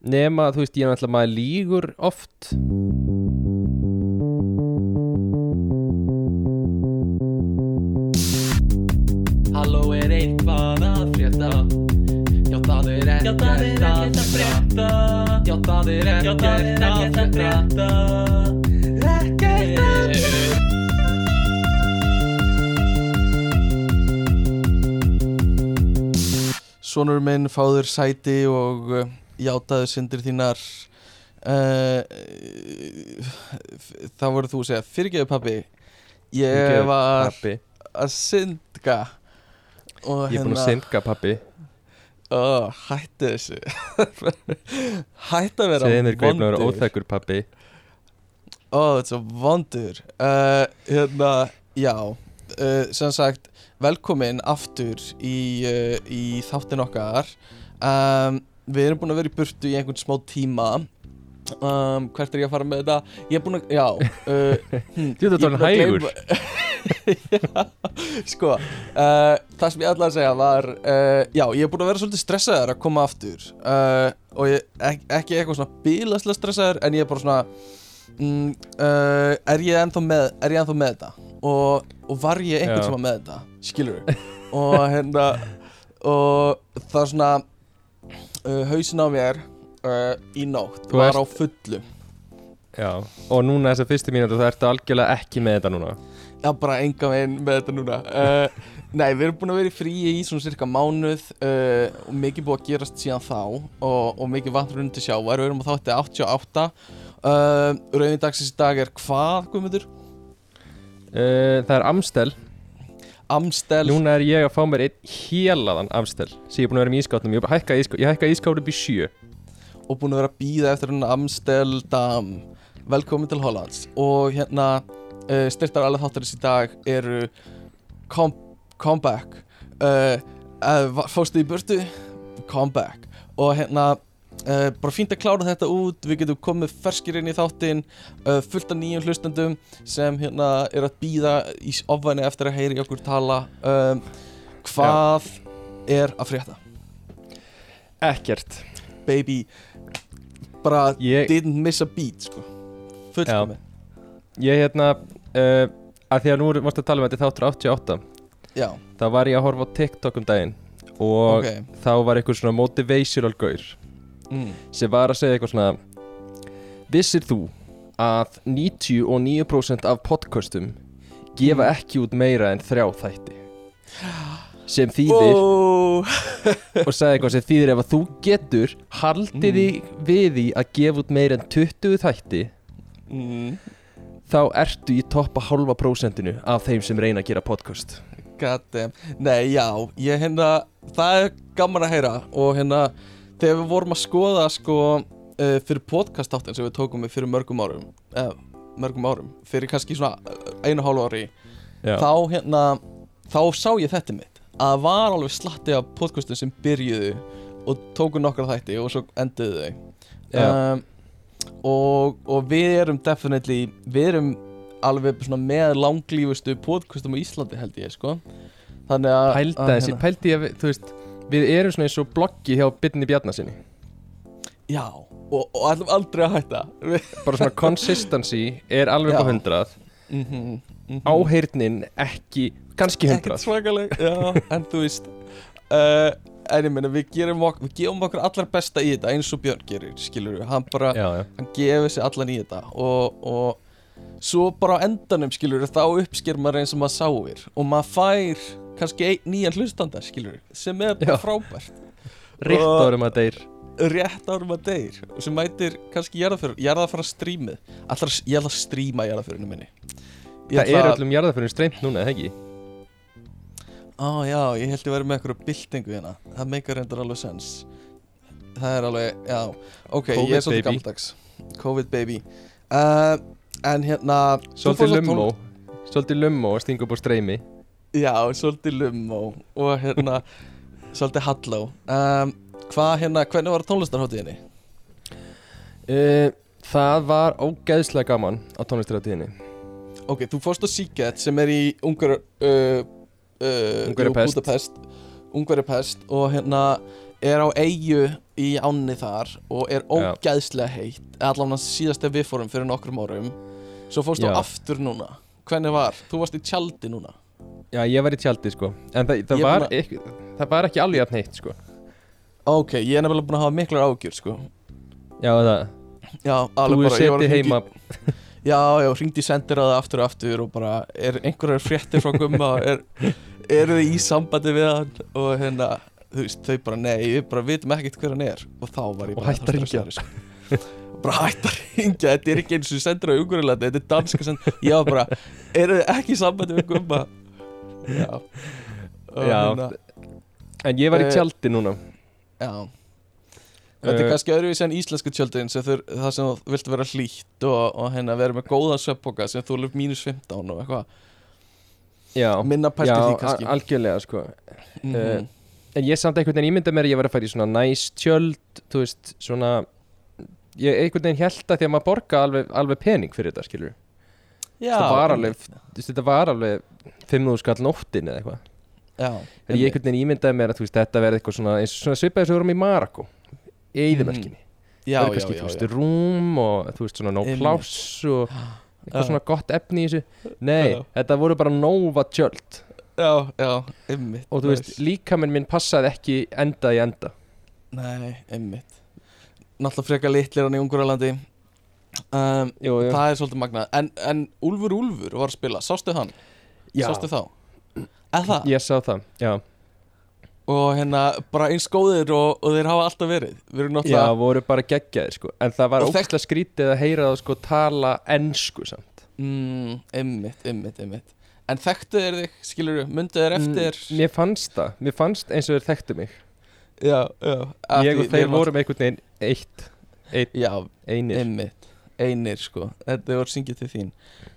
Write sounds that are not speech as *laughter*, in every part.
nema þú veist ég er náttúrulega maður lígur oft. Halló er eitthvað að frétta? Já það er ekkert að frétta. Já það er ekkert að frétta Ekkert að frétta. Sonur minn fáður sæti og uh, játaðu syndir þínar uh, Það voru þú að segja Fyrirgeðu pabbi Ég Fyrirgefðu, var pabbi. að syndga og Ég er búin að syndga pappi ó, Hættu þessu. *laughs* Hættu að vera Segðu mér hvað ég er búin að vera vondur. óþekkur pappi Ó, þetta er svo vondur. Uh, Hérna, já uh, Sem sagt, velkomin aftur í, uh, í þáttin okkar. Um, Við erum búin að vera í burtu í einhvern smá tíma. Um, Hvert er ég að fara með þetta? Ég er búin að, já uh, *laughs* hm, Þú ert er að hægur. gleyma- *laughs* já, Sko, uh, það sem ég ætlaði að segja var uh, Já, ég er búin að vera svolítið stressaður að koma aftur. Uh, Og ég, ek, ekki eitthvað svona bílaslega stressaður En ég er bara svona mm, uh, er ég ennþá með er með þetta? Og, og var ég einhvern sem var með þetta skilur og hérna *laughs* og það er svona uh, hausin á mér uh, í nótt. Þú var ert- á fullu. Já Og núna þessa fyrstu mínútu þú ertu algjörlega ekki með þetta núna? Já bara enga veginn með þetta núna. Uh, *laughs* nei við erum búin að vera í fríi í svona cirka mánuð uh, og mikið búið að gerast síðan þá og, og mikið vantur undir sjávar. Við erum á þátti 88 uh, rauðin dagsins í dag er hvað Guðmundur? uh, Það er Amstel Amstel. Núna er ég að fá mér einn hélaðan Amstel sem ég er búin að vera með ískátnum Ég hækka ég hækka ískáp upp í sjö. Og búin að vera að býða eftir hún Amsterdam velkomin til Hollands. Og hérna uh, styrtar alveg þáttarins í dag eru come, comeback. Uh, uh, fórstu í burtu? Comeback. Og hérna uh, bara fínt að klára þetta út. Við getum komið ferskir inn í þáttinn uh, fullt af nýjum hlustendum sem hérna er að býða í ofvæni eftir að heyri okkur tala um, hvað er að frétta? Ekkert. Baby bara Ég, didn't miss a beat sko. Fullkomi ég hérna uh, að Því að nú varstu að tala um þetta þáttur 88 já, þá var ég að horfa á TikTok um daginn og ok. þá var eitthvað svona motivational gaur mm. sem var að segja eitthvað svona Vissir þú að 99% af podcastum gefa Mm. ekki út meira en þrjá þætti *gasps* sem þýðir wow. og sagði eitthvað sem þýðir ef að þú getur haldið Mm. við því að gefa út meira en 20 þætti mm. þá ertu í toppa halva prósentinu af þeim sem reyna að gera podcast Nei, já, ég hérna Það er gaman að heyra Og hérna, þegar við vorum að skoða Sko, uh, fyrir podcastáttin Sem við tókum við fyrir mörgum árum uh, Mörgum árum, fyrir kannski svona uh, Einu hálfu ári Já, Þá hérna, þá sá ég þetta mitt. Að það var alveg slatti af podcastum Sem byrjuðu og tóku nokkra þætti Og svo enduðu þau. Um, og, og við erum definitely Við erum alveg svona með langlífustu podcastum á Íslandi held ég sko. Þessi, pældi ég þú veist við erum svona eins og bloggi hjá Byrni Bjarnasinni Já, og, og ætlum aldrei að hætta *laughs* bara svona consistency er alveg Já. á 100 Mhm, mhm. áheyrnin ekki, kannski 100 Ekkert svakaleg Já, *laughs* en þú veist uh, En ég meina, við gerum okkur Við gefum okkur allar besta í þetta Eins og Björn gerir, skilur við Hann bara, já, já. hann gefur sig allan í þetta Og, og svo bara á endanum, skilur við Þá uppsker maður eins og maður sáir Og maður fær kannski ein, nýjan hlustanda, skilur Sem er bara Já. frábært. Rétt Og- árum að deyr. rétt árum að deyr sem mætir kannski jarðafjörn jarðafara strímið Allar, ég ætla að stríma jarðafjörnum minni. Ég það er að- öllum jarðaförnum streymt núna, eða ekki? Á já, ég held ég verið með eitthvað byltingu hérna. Það meikar reyndar alveg sens. Það er alveg, já Ok, COVID ég er svolítið baby. gammaldags. COVID baby. Uh, En hérna þú fórst svolítið á lummo. svolítið lummo að stinga upp á streymi. tól- Já, svolítið lummo Og hérna, *laughs* svolítið halló. Um, Hvað hérna, hvernig var tónlistarháttíðinni? uh, það var ógeðslega gaman á tónlistarátíðinni Ok, þú fórst á Seagate sem er í Ungar uh, uh, Budapest. Ungverjapest og hérna er á eigu í ánni þar og er Já. ógæðslega heitt. Allan að síðast ef við fórum fyrir nokkrum árum. Svo fórst þú aftur núna. Hvernig var? Þú varst í tjaldi núna Já, ég var í tjaldi sko. En það, það, Ég var, búin ekki, það var ekki alveg jafn heitt sko. Ok, ég er nefnilega búin að hafa miklar ágjur sko. Já, það, Já, þú alveg hefur bara ég var að setið hringi- heima. *laughs* Já, já, hringdi í sendiráða aftur og aftur og bara er einhverjar fréttir frá Gumma? *laughs* Er, eru þið í sambandi við hann? Og hérna, þú veist, þau bara nei, við bara vitum ekkert hver hann er. Og þá var ég Og bara hætt að hringja. stressaður, sko. *laughs* bara hætt að ringja, þetta er ekki eins og sendir á Ungurlandi, þetta er danska send ég var bara, eru þið ekki í sambandi við Gumma Já. Já. hérna, En ég var í Eh, tjaldi núna. Já. Þetta er Eh, kannski öðruvísi en íslensku tjöldin sem þur, það sem þú vilt vera hlýtt og, og hérna vera með góða sveppoka sem þú lef mínus 15 og eitthvað. Já, minna pælt já í því kannski. algjörlega sko. Mhm. eh, En ég samt einhvern veginn ímynda mér að ég var að í svona næs tjöld Þú veist, svona Ég einhvern veginn held að því að maður borga alveg, alveg pening fyrir þetta, skilur Já, Það var einmitt. alveg, þú veist, þetta var alveg 5.000 skall nóttin eða eitthvað Já, En ég einhvern veginn ímyndaði mér að veist, þetta verði eitthvað svona eins og svona svipaði sem við vorum í Marako í Eðimerkinni já, Það er já, já, þú veist, já. rúm og þú veist, svona Einmitt. pláss og eitthvað Já. svona gott efni í þessu Nei, Já. þetta voru bara nóva tjöld já, já, einmitt og þú veist, líkaminn minn passaði ekki enda í enda Nei, einmitt Náttúrulega frekar litlir hann í Ungurlandi um, Jú, jú. Það er svolítið magnað. En, en Úlfur Úlfur var að spila, sástu hann? Já. Sástu þá? Eða? Ég sá það, já. Og hérna, bara eins góðir og, og þeir hafa alltaf verið. Við erum Já, náttúrulega voru bara geggjaði sko. En það var ógæslega skrítið að heyra það sko tala ensku samt. Mm, Einmitt, einmitt, einmitt. En þekktu þeir þig, skilur þú, myndu þeir eftir Mm, Mér fannst það, mér fannst eins og þeir þekktu mig. Já, já. Ég og þeir vorum einhvern veginn eitt Eitt, Já, einir Einir, sko, þetta voru syngið til þín.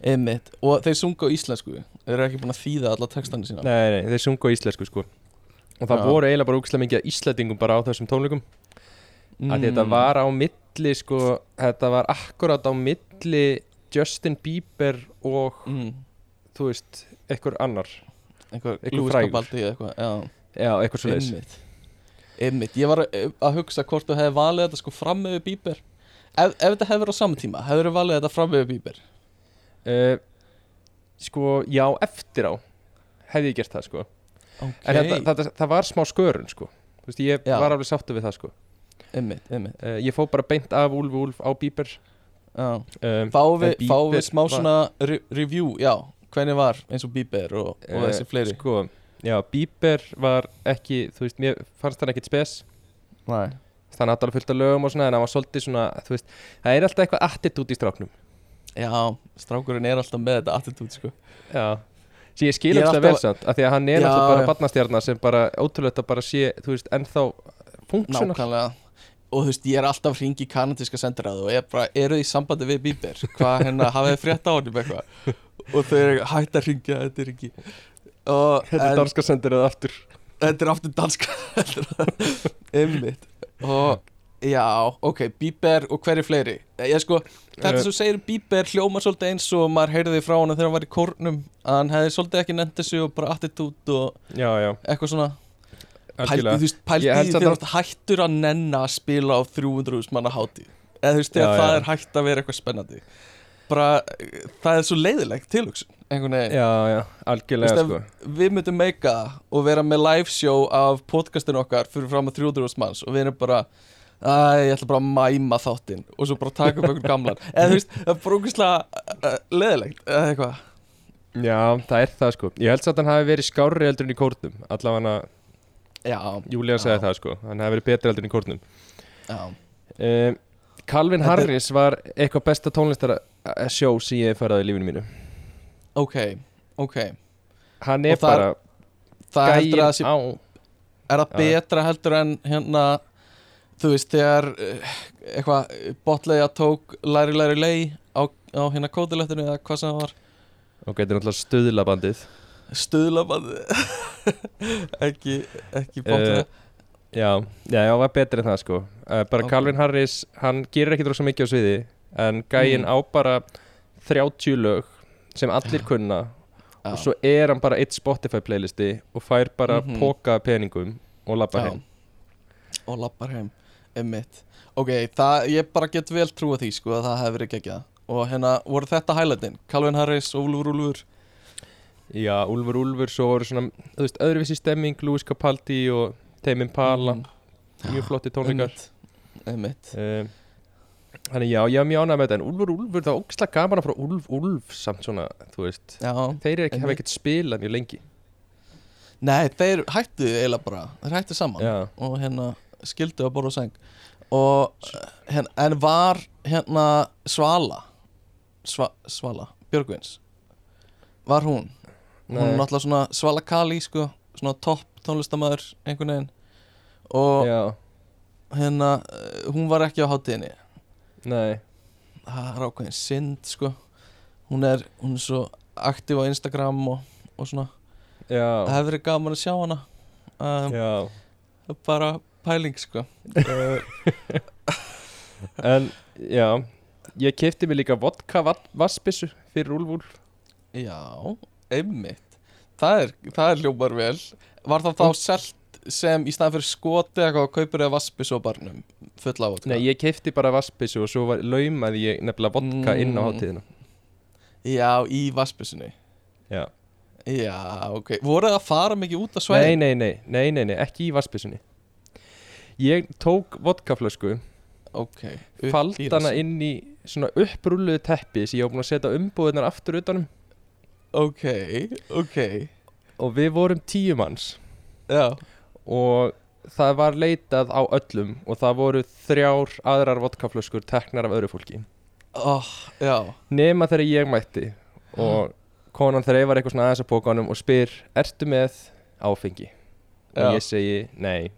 Einmitt, og þeir sungu á íslensku. Þeir eru ekki búin að þýða alla textana sína. Nei, nei, þeir sungu á íslensku sko. Og það Já. voru eiginlega bara úkslega mikið af íslendingum bara á þessum tónleikum. Mm. Að þetta var á milli sko Þetta var akkurat á milli Justin Bieber og mm, þú veist, einhver annar. Einhver Einhver Lúis frægur. Capaldi eða eitthvað Já, Já, eitthvað svo einmitt. Einmitt, ég var að, að hugsa hvort þú hefði valið þetta sko fram með Bieber Ef, ef þetta hefði verið á sama tíma, hefur þú valið þetta fram með Bieber? Uh, Sko, já, eftir á Hefði ég gert það sko. Ok, En þetta, það, það var smá skörun sko. Þú veist, ég Já. var alveg sáttu við það sko. Einmitt, einmitt. Uh, Ég fó bara beint af Úlf Úlf á Bieber. Já. Um, Fáum við, fáum við smá var- svona re review, já, hvernig var eins og Bieber og, og eh, þessi fleiri? Sko, já, Bieber var ekki Þú veist, mér fannst hann ekkit spes. Nei Þannig að alveg fullt af lögum og svona En hann var svolítið svona, þú veist Það er alltaf eitthvað attitút í stráknum. Já, strákurinn er alltaf með þetta attitút, sko. Já. Sér ég skil er það vel alltaf- samt af Því að hann er Já, alltaf bara barnastjarnar sem bara ótrúlega að bara sé, þú veist, ennþá funksjónar. Nákvæmlega. Og þú veist, ég er alltaf hringi í kanadíska sendiræðu og ég er bara, eru þið í sambandi við Bieber? Hvað hérna, hafið þið frétt á honum eitthvað? Og þau eru hætt að hringja, þetta er ekki og, Þetta er en- danska sendir aftur. Þetta er aftur danska *laughs* Einmitt Og já, ok, Bieber og hverju fleiri? Ég sko, þetta Eh. sem segir Bieber hljómar svolítið eins og maður heyrði frá hann þegar hann var í kórnum að hann hefði svolítið ekki nefnt þessu og bara attitút og Já, já, eitthvað svona. Held því þegar ert hættur að nenna að spila á 300 manna hátíð. Eða þú veist, þegar það er hætt að vera eitthvað spennandi. Bara, eh, það er svo leiðilegt tilhugsun einhvern veginn. Já, já, algjörlega sko. við myndum meika og vera með live show af podcastinu okkar fyrir fram að 300 manns og við erum bara Æ, ég ætla bara að mæma þáttinn. Og svo bara taka upp einhvern gamlan. *laughs* Eða þú veist, það er bara ógeðslega uh, leðilegt eða eitthvað. Já, það er það sko. Ég held samt að hann hafi verið skárri heldur en í kórnum. Allavega Já, Júlía Já. segði það sko. Hann hafi verið betri heldur en í kórnum. Já, um, Calvin er- Harris var eitthvað besta tónlistar sjó sem ég farið í lífinu mínu ok, ok. Hann er Og það- bara Það heldur að það sé á Er það Já. betra heldur en hérna Þú veist, þegar uh, eitthvað botlega tók læri læri lei á, á hérna kótilettinu eða hvað sem það var. Ok, þetta er náttúrulega stuðlabandið Stuðlaband *laughs* ekki, ekki botlega Já, já, já, var betri en það sko. Uh, Bara Ok. Calvin Harris, hann gerir ekki svo mikið á sviði En gæinn Mm. á bara 30 lög sem allir kunna. Og svo er hann bara eitt Spotify playlisti Og fær bara Mhm. póka af peningum Og Já. heim og lappar heim einmitt ok, það, ég bara get vel trúa því sko að það hefði verið geggjað og hérna voru þetta highlightin Calvin Harris og Úlfur Úlfur Já, Úlfur Úlfur, svo voru svona þú veist, öðruvísi stemming, Louis Capaldi og Teimin Pala, Mhm. mjög flotti tónleikar einmitt, einmitt. um, Þannig já, ég var mjög ánægð með þetta en Úlfur Úlfur, það var ógslag gaman að frá Úlf Úlf samt svona, þú veist. Já, Þeir ekki, hafa ekkert spilað mjög lengi. Nei þeir hættu eiginlega bara þeir hættu saman Já, og hérna skildu að borða seng og hérna, en var hérna Svala Sva, Svala, Björgvins var hún? Hún er Nei. náttúrulega svona Svala Kali sko, svona topp tónlistamæður einhvern veginn. Og já, hérna eh, hún var ekki á hátíðinni nei. Það er ákveðin synd sko. Hún er, hún er svo aktiv á Instagram og, og svona. Það Já, hefur verið gaman að sjá hana. Um, já. bara pæling sko. Uh, *laughs* En já, ég kefti mig líka vodka vassbissu fyrir Úlf. Já, einmitt. Það er, það er hljómar vel. Var það þá selt sem í staðan fyrir skoti eitthvað og kaupir eða vaspis á barnum fulla á vodka. Nei, ég kefti bara vassbissu og svo var, laumaði ég nefnilega vodka inn á Mm. hátíðina. Já, í vaspisunni Já. Já, ok, voru það að fara mikið út af sveið nei, nei, nei, nei, nei, ekki í vassbissunni Ég tók vodkaflösku ok, í hana inn í svona upprúluðu teppi sem ég var búin að setja umbúðunar aftur utanum. Ok, ok. Og við vorum tíu manns. Já, og það var leitað á öllum og það voru þrjár aðrar vodkaflöskur teknar af öðru fólki. Oh, nema þegar ég mætti og konan þreifar eitthvað svona aðeins að pókanum og spyr, ertu með áfengi? Já. og ég segi nei.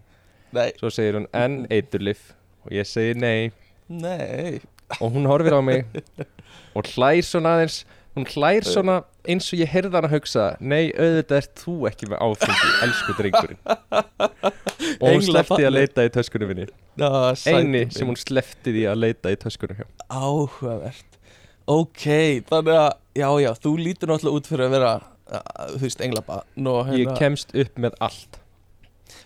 Nei, svo segir hún, en eiturlif og ég segi nei. Nei. Og hún horfir á mig *laughs* og hlær svona aðeins hún hlær svona eins og ég heyrði hann að hugsa nei, auðvitað ert þú ekki með áfengi elsku drengurinn. *laughs* Og hún sleppti að leita í töskunum minni. Eini sem hún sleppti því að leita í töskunum hjá. Áhugavert. Ok, þannig að Já, já, þú lítur náttúrulega út fyrir að vera Þú veist, englaba Nó, ég kemst upp með allt.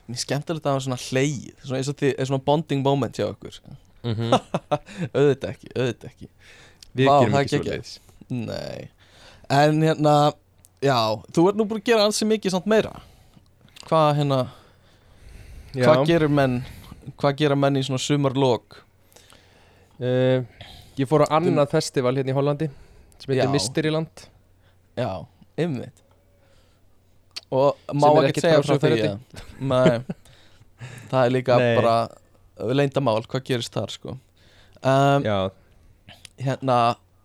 Mér skemmtilegt að hafa svona hleið Svona eins og er svona bonding moment hjá okkur. Mm -hmm. *laughs* Auðvitað ekki, auðvitað ekki. Við Vá, gerum það ekki er svo leiðis Nei. En hérna, já Þú ert nú búin að gera ansi mikið samt meira. Hvað hérna Hvað gerir menn Hvað gera menn í svona sumarlok? Uh, ég fór á annað festival hérna í Hollandi sem heitir Já. Mysteryland. Já, einmitt. Og má ekki segja frá því? Nei. Það er líka Nei. bara leyndamál, hvað gerist þar sko. Um, já, Hérna,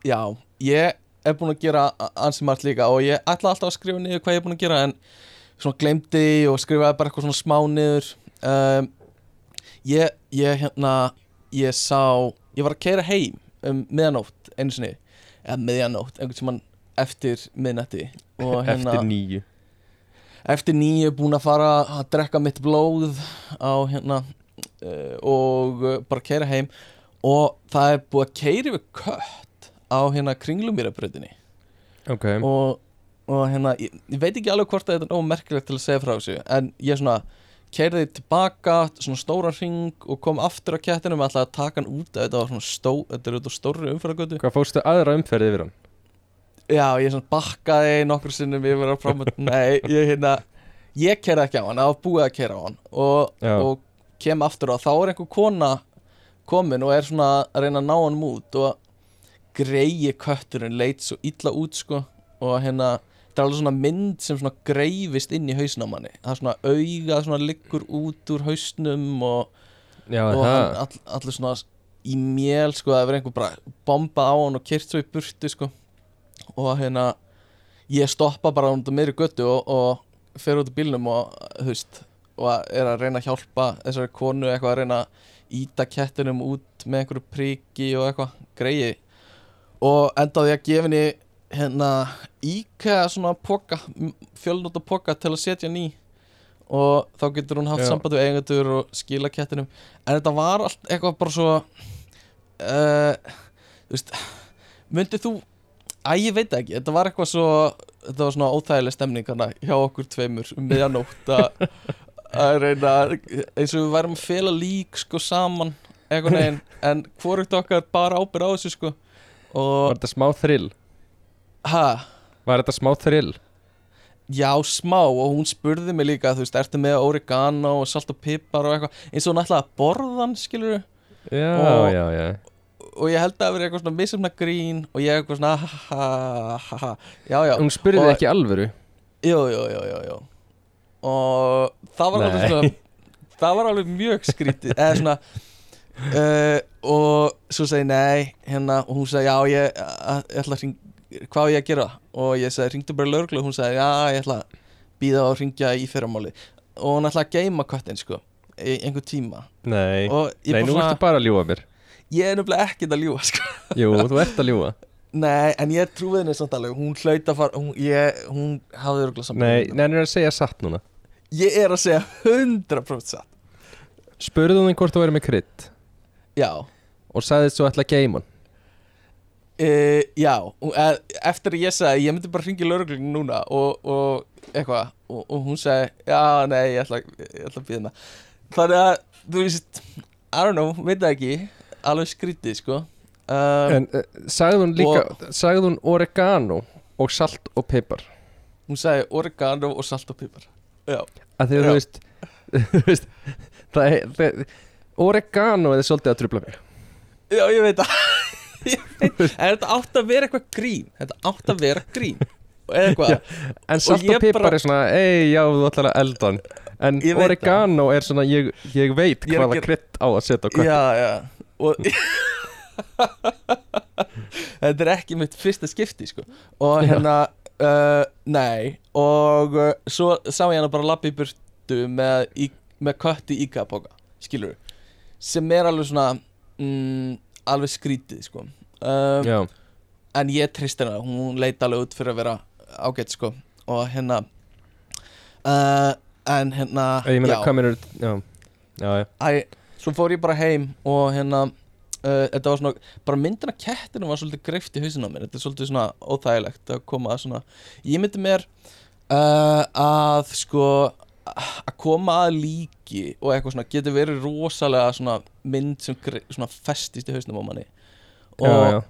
já Ég er búinn að gera ansi margt líka Og ég ætla alltaf að skrifa niður hvað ég er búinn að gera En svona glemdi og skrifaði bara eitthvað svona smá niður. Um, Ég, ég hérna Ég sá, ég var að keira heim Um miðanótt, einu sinni. Eða miðjanótt, einhvern tímann eftir miðnætti Og *laughs* hérna eftir nýju eftir nýju búin að fara að drekka mitt blóð á hérna uh, og bara keira heim. Og það er búið að keira yfir kött á hérna kringlumýrabröðinni ok, og, og hérna, ég, ég veit ekki alveg hvort að þetta er nóg merkilegt til að segja frá þessu en ég svona keiriði tilbaka svona stóran ring og kom aftur á kettinum og ætlaði að taka hann út þetta var svona stó, þetta er út á stóri umferðagötu hvað fórstu aðra umferði yfir hann? Já, ég svona bakkaði nokkur sinnum yfir að fram *laughs* Nei, ég hérna Ég kerði ekki á hann, það var búið að kera á hann. Og, og kem aftur á Þá er einhver kona komin og er svona að reyna að ná hann út og greiði kötturinn leit svo illa út sko og hérna, það er alveg svona mynd sem svona greifist inn í hausnum manni. Það er svona auga, svona liggur út úr hausnum og, já, og hann all, allir svona í mél sko, það er einhver bara bombað á hann og kyrt svo í burtu sko. Og hérna ég stoppa bara út á meiri göttu og, og fer út í bílnum og veist og er að reyna að hjálpa þessari konu eitthvað að reyna að íta kettinum út með einhverju priki og eitthvað. Greiði og endaði að gefa henni hérna íkæða svona poka fjölnóta poka til að setja ný og þá getur hún haft samband við eigendur og skila kettinum. En þetta var allt eitthvað bara svo uh, þú veist myndið þú Æ, ég veit ekki, þetta var eitthvað svo Þetta var svona óþægileg stemning hana, hjá okkur tveimur um miðjanótt að að reyna eins og við værum að fela lík sko saman einhvern veginn. En hvorugt okkar bara ábyrð á þessu sko Var og þetta smá þrill? ha, Var þetta smá þrill? já smá og hún spurði mig líka þú veist, ertu með oregano og salt og pipar og eitthvað eins og hún ætlaði að borða hann skilur Já, Og- já, já og ég held að það verið eitthvað svona misumna grín og ég eitthvað svona ha ha ha ha já já, Hún spurði Og- ekki alvöru jú jú jú jú, jú. og það var alveg Nei. svona það var alveg mjög skrítið eða svona uh, *laughs* og svo segi nei hérna og hún segi já ég, að- ég ætla að hring hvað ég að gera? Og ég segi hringdu bara lögreglu. Og hún segi já ég ætla að býða og hringja í fyrramáli og hún ætla að geima köttin sko í einhver tíma. Nei, Nei nú ertu bara að ljúga mér. Ég er nefnilega ekkert að ljúga sko. *laughs* Jú, þú ert að ljúga. Nei, en ég trúið henni samt alveg. Hún hlaut að fara Hún, ég, hún hafði örgulega samt Nei, neina er að segja satt núna. Ég er að segja 100% satt. Spurðu hún hvort þú verið með krydd Já. Og sagðist þú ætla að geima hann? E, Já. Og, e, Eftir að ég sagði Ég myndi bara hringi lauruglun núna Og, og eitthvað. Og, og hún sagði Já, nei, ég ætla, ég ætla að býða hana Þannig að, þú veist I don't know, veit það ekki. Alveg skrítið, sko. Um, En uh, sagði hún líka Sagði hún oregano og salt og pipar? Hún sagði oregano og salt og pipar. Já. Já. þú veist *laughs* Þú veist Það er Oregano er svolítið að trubla mig. Já, ég veit það *laughs* veit- En þetta átt að vera eitthvað grín. Þetta átt að vera grín. Eða eitthvað. En salt og, pipar bara- er svona Ei, já, þú ætlar að elda hann. En oregano er svona Ég, ég veit Ég að hvaða gera- krydd á að setja á kött Já, já. Og *laughs* Þetta er ekki mitt fyrsta skipti sko. Og Já. hérna uh, Nei. Og uh, svo sá ég hana bara lappa í burtu Með, með kött í íkapoka Skilur Sem er alveg svona mm, Alveg skrítið sko. um, En ég trist hennar Hún leit alveg út fyrir að vera ágætt sko. Og hérna uh, En hérna ég meina, Æ, svo fór ég bara heim og hérna uh, þetta var svona, bara myndin af kettinu var svolítið greift í hausinn á mér, þetta er svolítið svona óþægilegt að koma að svona. Ég myndi mér uh, að sko að koma að líki og eitthvað svona getur verið rosalega svona mynd sem svona festist í hausnum á manni. Og, Já, já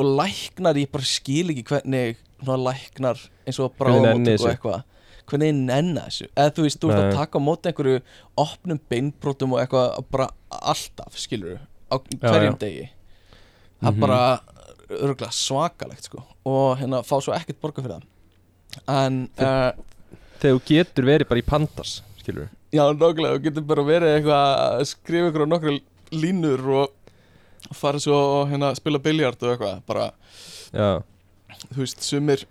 og læknar ég bara skil ekki hvernig svona læknar eins og þessu. og eitthvað hvernig ég nenni þessu? Eða þú veist, þú ert að taka á móti einhverju opnum beinbrotum og eitthvað bara alltaf, skilur á hverjum já. degi. Það er Mhm. bara örgulega svakalegt sko. Og hérna fá svo ekkert borga fyrir það. En uh, Þegar þú getur verið bara í pandas Skilur já, nákvæmlega, þú getur bara verið eitthvað að skrifa ykkur á nokkru línur og fara svo og hérna spila biljart og eitthvað bara Já, þú veist, sumir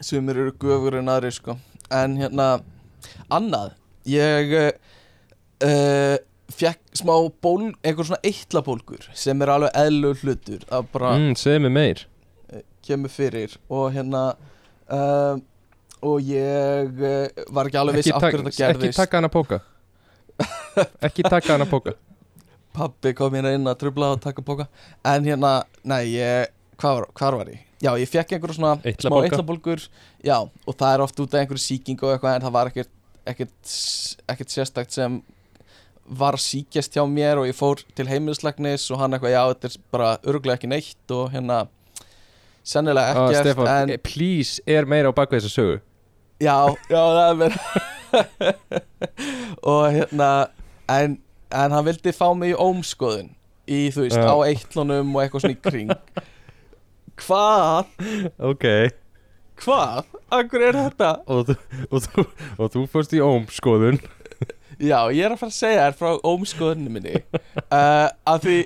sumir eru göfur en aðri sko. En hérna, annað ég uh, fekk smá ból, einhver svona eittlabólgur sem er alveg eðlu hlutur mm, segðu mig meir. kemur fyrir og hérna uh, og ég uh, var ekki alveg viss af tak, hverju þetta ekki gerðist taka hana póka. *laughs* Ekki taka hana póka. Pabbi kom hérna inn að trubla og taka bóka en hérna, nei, ég hvað var, hvar var ég? Já, ég fekk einhver svona smá Eitlabólga. eittlabólgur já, og það er oft út af einhverju sýking og eitthvað en það var ekkert, ekkert, ekkert sérstakt sem var að síkjast hjá mér og ég fór til heimilislegnis og hann eitthvað, já, þetta er bara örgulega ekki neitt og hérna sennilega ah, ekkert Stefán, en, eh, please, er meira á baku þessu sögu Já, já, það er mér *laughs* Og hérna En, en hann vildi fá mig í ómskoðun Í, þú veist, Já. á eittlunum og eitthvað svona í kring Hvað? Ok Hvað? Akkur er þetta? Og og þú, og þú fórst í ómskoðun Já, ég er að fara að segja þér frá ómskoðunni minni uh, Af því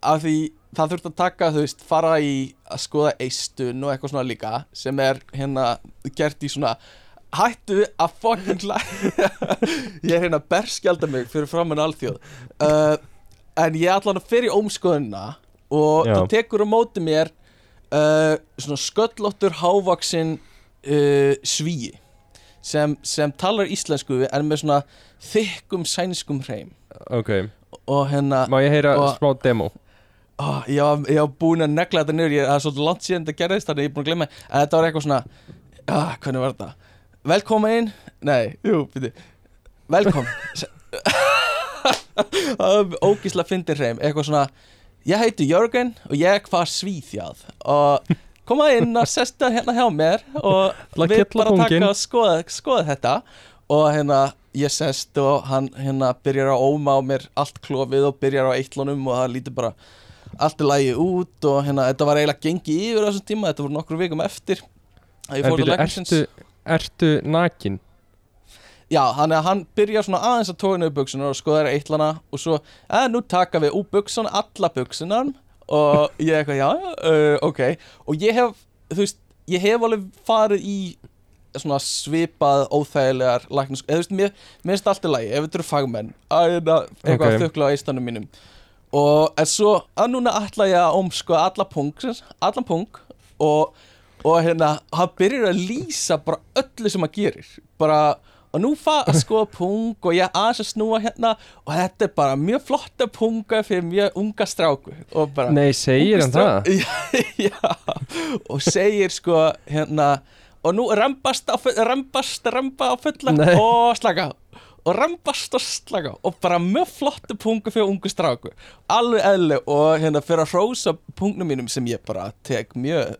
Af því það þurft að taka, þú veist, fara í að skoða eistun og eitthvað svona líka sem er hérna gert í svona hættu að fucking *laughs* ég er hérna að berskjalda mig fyrir framann alþjóð. Uh, en ég hann að fyrir ómskoðunina og Já. það tekur á móti mér uh, svona sköllóttur hávaksin uh, svíi sem, sem talar íslensku en með svona þykkum sænskum hreim. Ok, og hérna má ég heyra Og- smá demo? Oh, ég, var, ég var búinn að negla þetta niður ég, það er svolítið langt síðan þetta gerðist þannig ég er búinn að glemma en þetta var eitthvað svona ah, hvernig var þetta velkomin nei, jú, byrju velkom *laughs* það var ógísla fyndin hreim. Eitthvað svona ég heiti Jörgen og ég var svíþjáð og koma inn og sesta hérna hjá mér og að við bara taka og skoða, skoða þetta. Og hérna ég sest og hann hérna byrjar að óma á mér allt klofið og byrjar á eittlunum og það lítur bara allt í lagi út og hérna þetta var eiginlega gengið yfir á þessum tíma þetta voru nokkur vikum eftir að fór til byrju, ertu, ertu nakin? Já, hann, hann byrjar svona aðeins að tóa niður buksunar og skoðar eittlana og svo, að nú taka við úr buksun alla buksunar og ég eitthvað, já, uh, ok og ég hef, þú veist, ég hef alveg farið í svona svipað óþægilegar læknis, eða þú veist, mér, finnst allt í lagi ef þetta eru fagmenn, að eitthvað Ok. að þukla á eistanum mínum og en svo, að núna ætla ég að omskoða alla pung, sem- allan pung og, og hérna hann byrjar að lýsa bara öllu sem hann gerir. Bara, og nú fa *laughs* að skoða pung og ég aðeins að snúa hérna og þetta er bara mjög flotta punga fyrir mjög unga stráku. Bara Nei, segir hann það? *laughs* já, já, og segir sko hérna og nú fu- rembast, remba á fulla Nei. og slaka og rembast og slaka og bara mjög flottu pungu fyrir ungu stráku. Alveg eðli og hérna fyrir að hrósa pungnum mínum sem ég bara tek mjög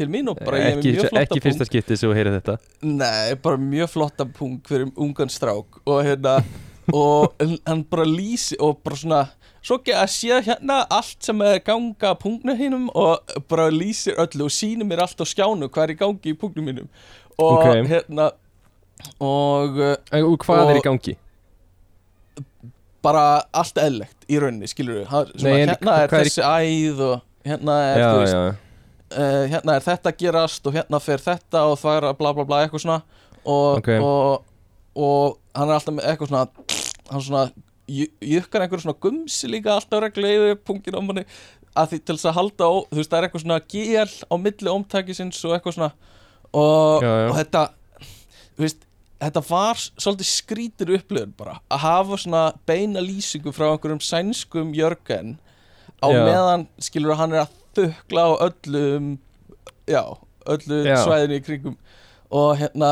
til mín og bara ég er Ekki, mjög flotta ekki fyrsta skipti sem þú heyrir þetta. Nei, bara mjög flotta pung fyrir ungan strák og hérna *laughs* og hann bara lýsi og bara svona svo ekki að sé hérna allt sem er ganga að pungnu hinnum og bara lýsir öllu og sýnir mér allt á skjánu hvað er í gangi í pungnum mínum. Og Ok. hérna og En og hvað Og- er í gangi? bara allt eðlegt í rauninni, skilur við Nei, hérna er hvað er þessi æð og hérna er, Já, þú veist, já, uh, hérna er þetta að gerast og hérna fer þetta og það er að bla bla bla eitthvað svona og, Ok. og, og hann er alltaf með eitthvað svona hann svona ju- jukkar einhverju svona gumsi líka alltaf reglulega yfir pungin á manni að því til þess að halda á, þú veist það er eitthvað svona gél á milli ómtækisins og eitthvað svona og, Já, já. og þetta þú veist þetta var svolítið skrítir upplifun bara að hafa svona beina lýsingu frá einhverjum sænskum jörgen á Já. meðan skilur hann er að þukla á öllum já, öllu Já. svæðinu í kringum og hérna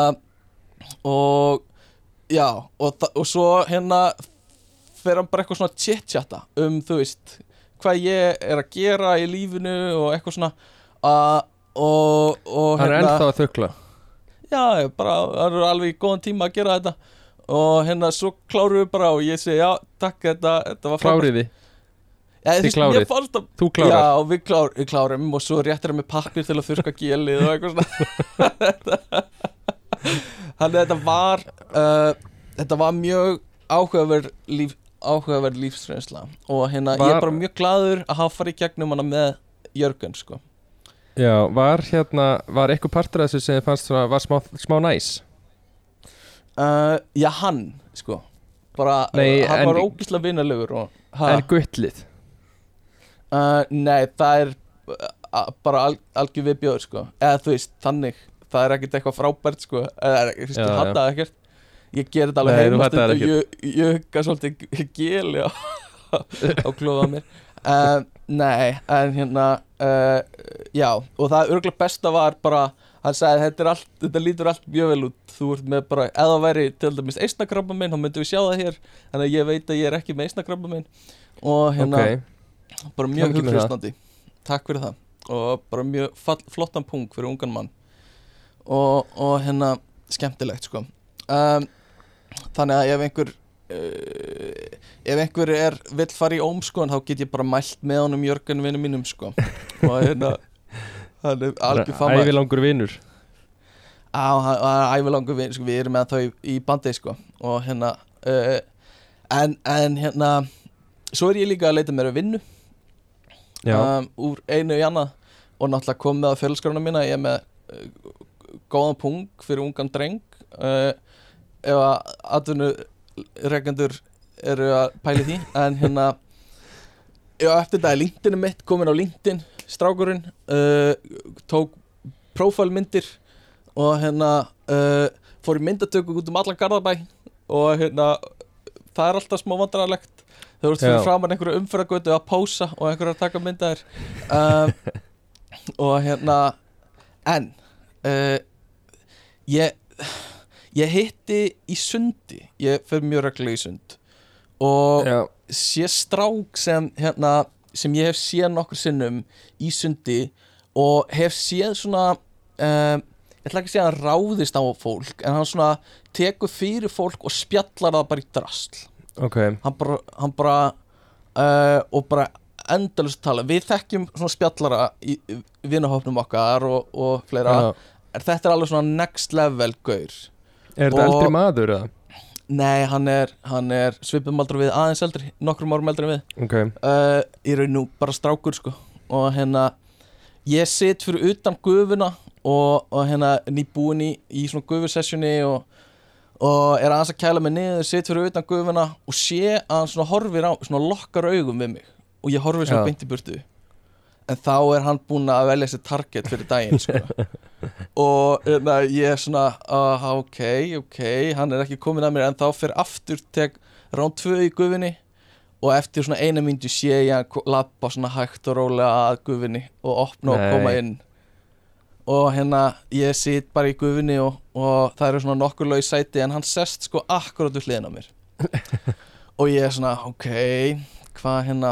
og já, og, og svo hérna fer hann bara eitthvað svona chit-chatta um þú veist hvað ég er að gera í lífinu og eitthvað svona að og, og Hann er ennþá að þukla já, bara, það eru alveg í góðan tíma að gera þetta og hérna svo klárum við bara og ég segi já, takk, þetta, þetta var frábært. Kláriði, Þú Þið klárið. að þú klárar. Já, við, klár, við klárum og svo réttir hann með pappir til að þurrka gelið og eitthvað svona. *laughs* Þannig að þetta var uh, þetta var mjög áhugaverð líf, áhugaverð lífsreynsla og hérna ég Var- er bara mjög gladur að hafa farið gegnum hana með Jörgen sko. Já, var hérna, var eitthvað partur af þessu sem þið fannst svona, var smá, smá næs? Uh, Já, hann sko. Bara, Nei, hann en- var ógislega vinalegur og, En guttlið uh, Nei, það er uh, bara al, algjör viðbjóður sko. Eða þú veist, þannig. Það er ekkert eitthvað frábært sko. Eða þú veist, ég já. hata það ekkert. Ég ger þetta alveg Nei, þú heima hataðir stund og ég, hugga svolítið geli á, *laughs* á klóða mér. Uh, Nei, en hérna já, og það örgulega besta var bara, hann sagði þetta, allt, þetta lítur allt mjög vel út. Þú ert með bara, það væri til dæmis eisnakrabba minn, þá myndum við sjá það hér. Að ég veit að ég er ekki með eisnakrabba minn og hérna Ok, bara mjög hughristandi takk fyrir það. Og bara mjög fall, flottan punkt fyrir ungan mann. Og, og hérna skemmtilegt sko. Um, þannig að ef einhver uh, ef einhver er vill fara í ómskoðan þá get ég bara mælt með honum Jörgen vinnu mínum sko. Og hérna hann er algjör fama ævilangur vinnur á, hann hann ævilangur við, sko, við erum með þau í bandi sko. Og hérna uh, en, en hérna svo er ég líka að leita mér að vinnu um, úr einu í annað. Og náttúrulega kom með að fjölskrona mína ég er með uh, góðan pung fyrir ungan dreng. Uh, ef að atvinnu rekendur eru að pæli því *laughs* en hérna já, eftir þetta er LinkedIn mitt komin á LinkedIn strákurinn uh, tók prófælmyndir og hérna uh, fór í myndatöku út um allan Garðabæ. Og hérna það er alltaf smá vandrarlegt þau voru fyrir Já. framan einhverju umfyrragötu að pása og einhverju að taka myndaðir. Um, *laughs* og hérna en uh, ég ég hitti í sundi. Ég fer mjög reglulega í sund. Og Já, sé strák sem hérna sem ég hef séð nokkur sinnum í sundi og hef séð svona um, ég ætla ekki að segja að hann ráðist á fólk en hann svona tekur fyrir fólk og spjallar það bara í drasl ok. Hann bara, hann bara uh, og bara endalust tala. Við þekkjum svona spjallara í vinahópnum okkar og, og fleira. Já. en þetta er alveg svona next level gaur. Er þetta eldri maður eða? nei, hann er, hann er svipum aldrei við aðeins eldri, nokkrum árum eldri við. Ok, uh, í raun nú bara strákur sko. Og hérna ég sit fyrir utan gufuna og, og hérna nýbúin í, í svona gufusessjoni og, og er aðeins að kæla mig niður sit fyrir utan gufuna og sé að hann svona horfir á, svona lokkar augum við mig. Og ég horfir svona beint í burtu. En þá er hann búinn að velja sér target fyrir daginn sko. *laughs* Og hérna, ég er svona uh, ok, ok, hann er ekki komin að mér. En þá fyrir aftur tek rán 2 í gufinni og eftir svona eina myndu sé ég að labba svona hægt og rólega að gufinni og opna og Nei. koma inn og hérna ég sit bara í gufinni og, og það eru svona nokkur laug sæti en hann sest sko akkurat við hliðina á mér. *laughs* Og ég er svona ok, hvað hérna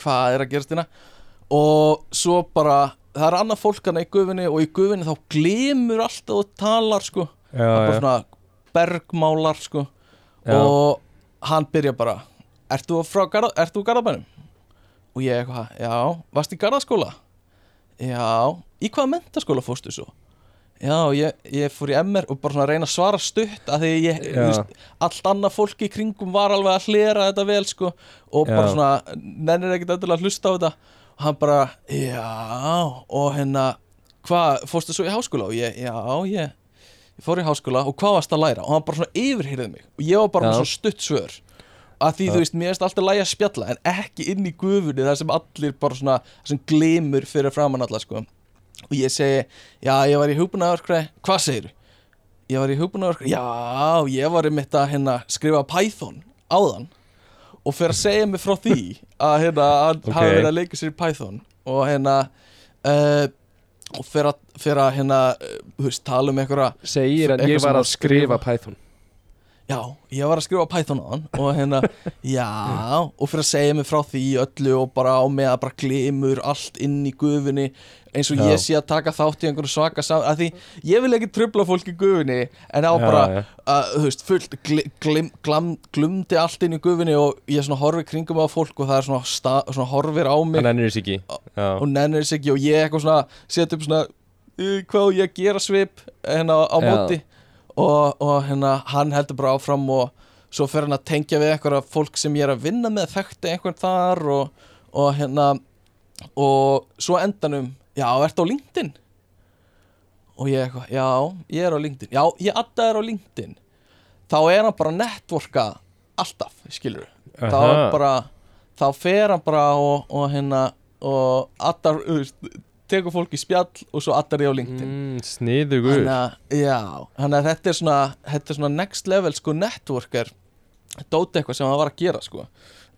hvað er að gerast hérna? Og svo bara það er annað fólk hana í gufinni og í gufinni þá glimur alltaf og talar sko. Já, bara já, svona bergmálar sko. Já. og hann byrja bara Ert þú frá Garðabænum? Og ég eitthvað, já, varst í Garðaskóla? Já, í hvaða mentaskóla fórstu svo? Já, ég, ég fór í MR og bara svona reyna að svara stutt að því ég, veist, allt annað fólk í kringum var alveg að hlera þetta vel sko og bara Já. svona, nennir ekkert endilega að hlusta á þetta og hann bara, já og hérna, hvað, fórstu svo í háskóla? Og ég, já, ég ég fór í háskóla og hvað varst að læra og hann bara svona yfirhyrði mig og ég var bara svona stutt svör að því Já. þú veist, mér erst alltaf lægi að spjalla en ekki inn í gufunni þar sem allir bara svona, sem glimur fyrir framann alla sko og ég segi, já, ég var í hugbúnaðarkræði hvað segirðu? Ég var í hugbúnaðarkræði, já, ég var mitt að hérna skrifa Python áðan og fyrir að segja mig frá því að hérna, hann Ok. hafi verið að leika sér í Python og hérna uh, og fyrir að, fyrir að hérna, uh, þú tala um einhverja Segir að ég var að skrifa skrifa. Python Já, ég var að skrifa Python á hann og hérna, *laughs* já, og fyrir að segja mig frá því öllu og bara á mig að bara glimur allt inn í gufunni eins og Já. ég sé að taka þátt í einhverju svaka saman, að því ég vil ekki trubla fólk í gufunni en á Já, bara, já. að, þú veist, fullt gli, glim, glam, glumdi allt inn í gufunni og ég svona horfi kringum á fólk og það er svona, sta, svona horfir á mig. Hann ennir þess ekki. Og nennir þess ekki og ég eitthvað svona set upp svona hvað ég gera svip? hérna á móti. Og, og hérna hann heldur bara áfram og svo fer hann að tengja við eitthvað fólk sem ég er að vinna með þekkti einhvern þar og, og hérna og svo endanum já, ertu á LinkedIn? Og ég eitthvað, já, ég er á LinkedIn. Já, ég adda er á LinkedIn. Þá er hann bara að networka alltaf, skilur þá Aha. er bara þá fer hann bara og, og hérna og addar, þú veist, tekur fólk í spjall og svo addar ég á LinkedIn. Mm, Sniðugur. Þannig að, já, þannig að þetta er svona þetta er svona next level sko networker dóti eitthvað sem hann var að gera sko.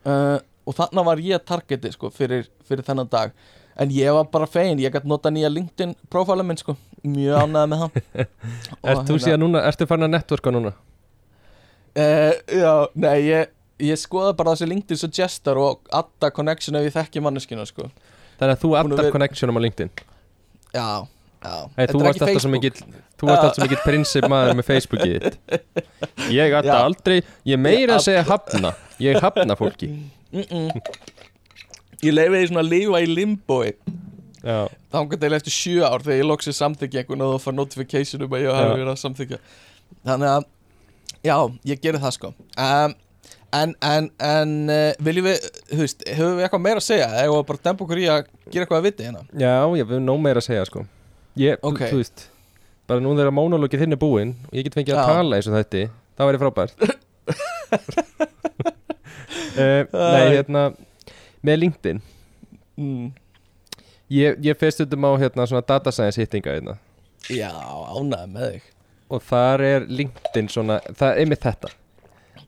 Uh, og þannig var ég targeti sko fyrir, fyrir þennan dag en ég var bara fegin, ég gæti nota nýja LinkedIn prófæla minn sko, mjög ánæði með *laughs* Og Ert þú hérna- síðan núna, ertu farin að networka núna? Uh, já, nei, ég, ég skoða bara þessi LinkedIn suggestor og adda connection ef ég þekki manneskina sko. Þannig að þú addar vera- connectionum á LinkedIn? Já, já. Hey, þú varst alltaf svo mikill Þú varst Já. alltaf svo mikill prinsip maður með Facebookið *laughs* þitt. Ég adda aldrei Ég meira að segja hafna. Ég hafna fólki. Mm -mm. Ég leiði því svona að lifa í limboi Já, þangar til eftir sjö ár þegar ég loksið samþykja einhvern og þá fara notification um að ég Já. hafi verið að samþykja þannig að já, ég gerir það sko. Um, en, en, en uh, viljum við, þú veist, höfum við eitthvað meira að segja? Eða bara dempa okkur í að gera eitthvað að viti hérna? Já, ég við nóg meira að segja sko. Ég, Ok. þú veist Bara nú þegar mónológið þinn er búinn Og ég get fengið að Já. tala eins og þetta Það væri frábært uh, Nei, hérna Með LinkedIn? Mm. Ég, ég fyrst stundum á hérna svona data science hittinga hérna. Já, ánægði með þig. Og þar er LinkedIn svona, það er einmitt þetta.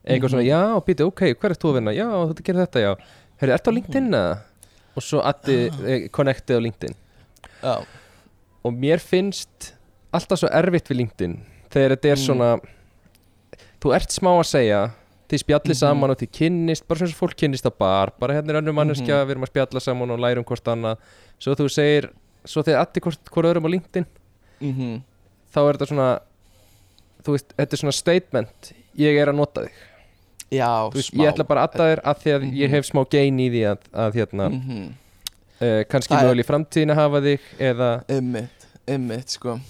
Eitthvað svona, já, býti, ok, hver er þú að vinna? Já, þú gerir þetta, já, herri, ertu á LinkedIn eða? og svo addi eh, connectið á LinkedIn. Já, og mér finnst alltaf svo erfitt við LinkedIn þegar þetta er Mm. svona þú ert smá að segja þið spjallið Mhm. saman og þið kynnist bara svona sem fólk kynnist að bar bara hérna er önnur manneskja, Mhm. við erum að spjalla saman og lærum hvort annað. Svo þú segir, svo þið allir hvort, hvort öðrum á LinkedIn. Mm þá er þetta svona þú veist, þetta er svona statement ég er að nota þig, Já, veist, ég ætla bara að adda þér að því að ég Mhm. hef smá gain í því að, að hérna, mm uh, kannski er- möguleg í framtíðin að hafa þig eða, Einmitt, einmitt, sko.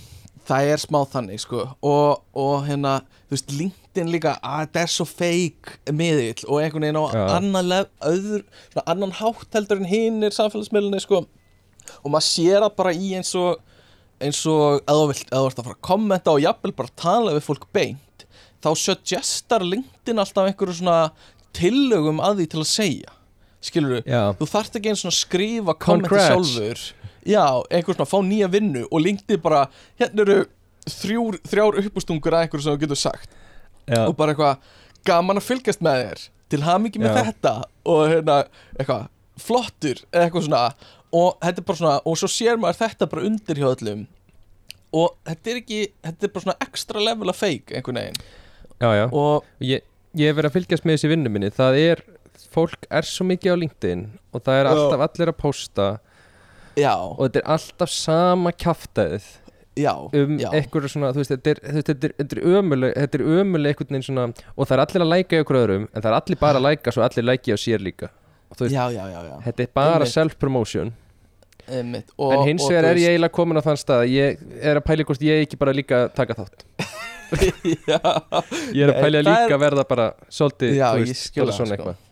Það er smá þannig, sko. Og, og hérna, þú veist, LinkedIn líka að þetta er svo feik miðill og einhvern veginn á Já. annan lef, öður, annan hátt heldur en hinn er samfélagsmiðlunni, sko. Og maður sér það bara í eins og eins og að þú vilt, að þú ert að fara að kommenta og jafnvel bara tala við fólk beint þá suggestar LinkedIn alltaf einhverju svona tillögum að því til að segja. Skilur já, þú þarft ekki eins svona skrifa kommenti sjálfur. Já, einhver svona fá nýja vinnu og LinkedIn bara, hérna eru þrjár uppústungur að einhverju sem þú getur sagt já, og bara eitthvað gaman að fylgjast með þér til hamingi með Já. þetta og hérna, eitthvað, flottur eða eitthvað svona og þetta er bara svona, og svo sér maður þetta bara undir hjá öllum og þetta er ekki, þetta er bara svona ekstra level af fake einhvern veginn já, já. og ég, ég hef verið að fylgjast með þessi vinnu minni það er, fólk er svo mikið á LinkedIn og það er Já. alltaf allir að posta já, og þetta er alltaf sama kjáftæðið já, um já. eitthvað svona, þú veist, þetta er, ömuleg þetta er ömuleg einhvern veginn svona og það er allir að læka í okkur öðrum en það er allir bara að læka svo allir læki á sér líka. Og þú veist, já, já, já, já. þetta er bara self-promotion. En hins vegar er ég eiginlega komin á þann stað að ég er að pæla hvort ég ekki bara líka taka þátt. *laughs* Já, ég er að Nei, pæla það líka er- að verða bara svolítið, Já, þú veist, það, svona sko. eitthvað.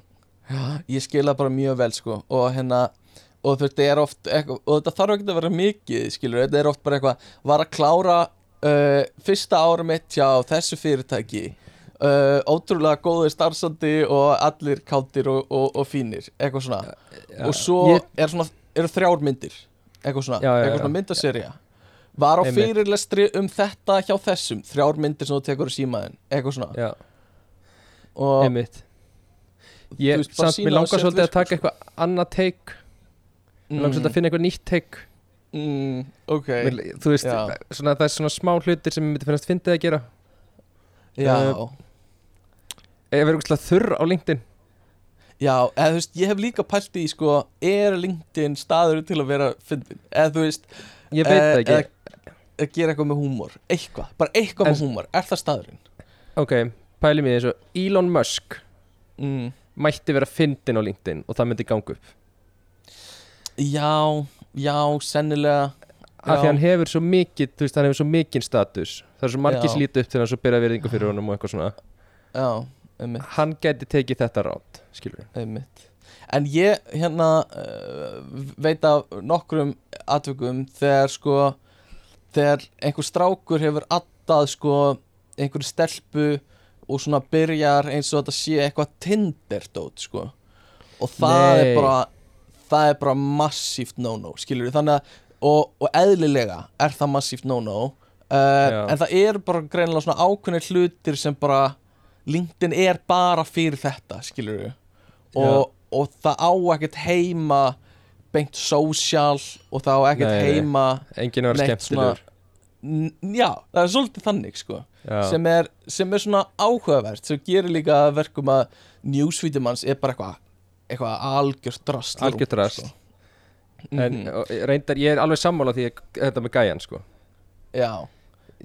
Ég skila bara mjög vel sko og hérna og þú veist, þetta er oft eitthvað, og þetta þarf ekki að vera mikið skilur, þetta er oft bara eitthvað var að klára uh, fyrsta ára mitt hjá þessu fyrirtæki uh, ótrúlega góður starfsandi og allir káttir og, og, og fínir eitthvað svona. Og svo ég, er svona, eru þrjár myndir eitthvað svona, Já, já, eitthvað svona myndaserja var á fyrirlestri um þetta hjá þessum þrjár myndir sem þú tekur í símaðin eitthvað svona. Já, og einmitt. Ég, veist, samt, mér langar svolítið að taka eitthvað annað take mér langar svolítið að finna eitthvað nýtt take. Mm, ok, þú veist, Já. svona, það er svona smá hlutir sem ég myndi finnast fyndið að gera. Já. Uh, ég verður eitthvað þurr á LinkedIn. Já, eða þú veist, ég hef líka pælt í sko, er LinkedIn staður til að vera fyndin, eða þú veist ég veit eh, það ekki, eða, gera eitthvað með húmor, eitthvað, bara eitthvað En- með húmor, er það staðurinn? ok, mér eins og Elon Musk Mm. mætti vera fyndin á LinkedIn og það myndi ganga upp Já, já, sennilega. Af því hann hefur svo mikið, þú veist, hann hefur svo mikið status. Það er svo margir Já. sem líti upp til hann svo byrja verðingu fyrir honum og eitthvað svona. Já, einmitt, hann geti tekið þetta rátt, skilur einmitt. En ég, hérna, uh, veit af nokkrum atvökum þegar sko, þegar einhver strákur hefur addað sko, einhverju stelpu og svona byrjar eins og þetta sé eitthvað Tinder-dót sko. Og það Nei. er bara það er bara massíft no-no skilur við, þannig að og, og eðlilega er það massíft no-no uh, en það eru bara greinilega svona ákveðnir hlutir sem bara LinkedIn er bara fyrir þetta skilur við og, og það á ekkert heima beint social og það á ekkert Nei, heima enginn Neitt skemmtilegur. já, það er svolítið þannig sko sem er, sem er svona áhugavert sem gerir líka verkum að newsfeedum hans er bara eitthvað eitthvað algjört drast Algjört drasl. en Mhm. og reyndar, ég er alveg sammála því þetta með gæjan, sko. Já,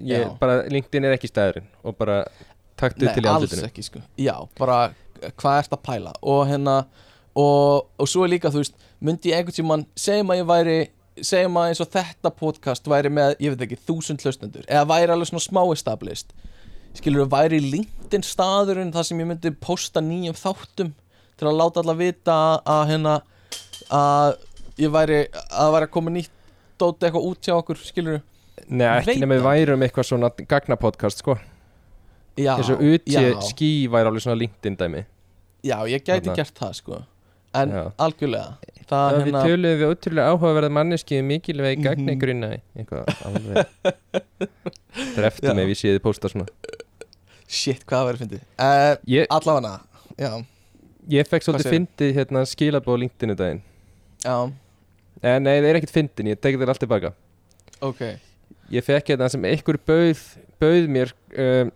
ég, Já. bara, LinkedIn er ekki stæðurinn og bara taktu til í alls andlutinu ekki sko. Já, bara hvað ert að pæla? Og hérna og, og svo er líka, þú veist, myndi ég einhvern tímann segjum að ég væri segjum að eins og þetta podcast væri með, ég veit ekki, þúsund hlustendur eða væri alveg svona smá established. Skilur við, væri LinkedIn staðurinn þar sem ég myndi posta nýjum þáttum til að láta alla vita að hérna að ég væri, að væri að koma nýtt dóti eitthvað út hjá okkur, skilur Nei, ekki nema við værum eitthvað svona gagnapodcast, sko. Já, eins og UT já, skí væri alveg svona LinkedIn dæmi. Já, ég gæti gert það sko. En Já. algjörlega það við hérna töluðum við ótrúlega áhugaverða manneski mikilvægi Mhm. gagni grunna eitthvað alveg *laughs* Dreftu Já. mig ef ég séði pósta svona. Shit, hvað það verið fyndið? Uh, Ég, allavega, já, ég fekk svolítið fyndið hérna skilabóð LinkedIn um daginn. Já, Eh, nei, það er ekkert fyndin, ég tekið þér allt tilbaka. Ok. Ég fekk hérna sem einhver bauð, bauð mér um,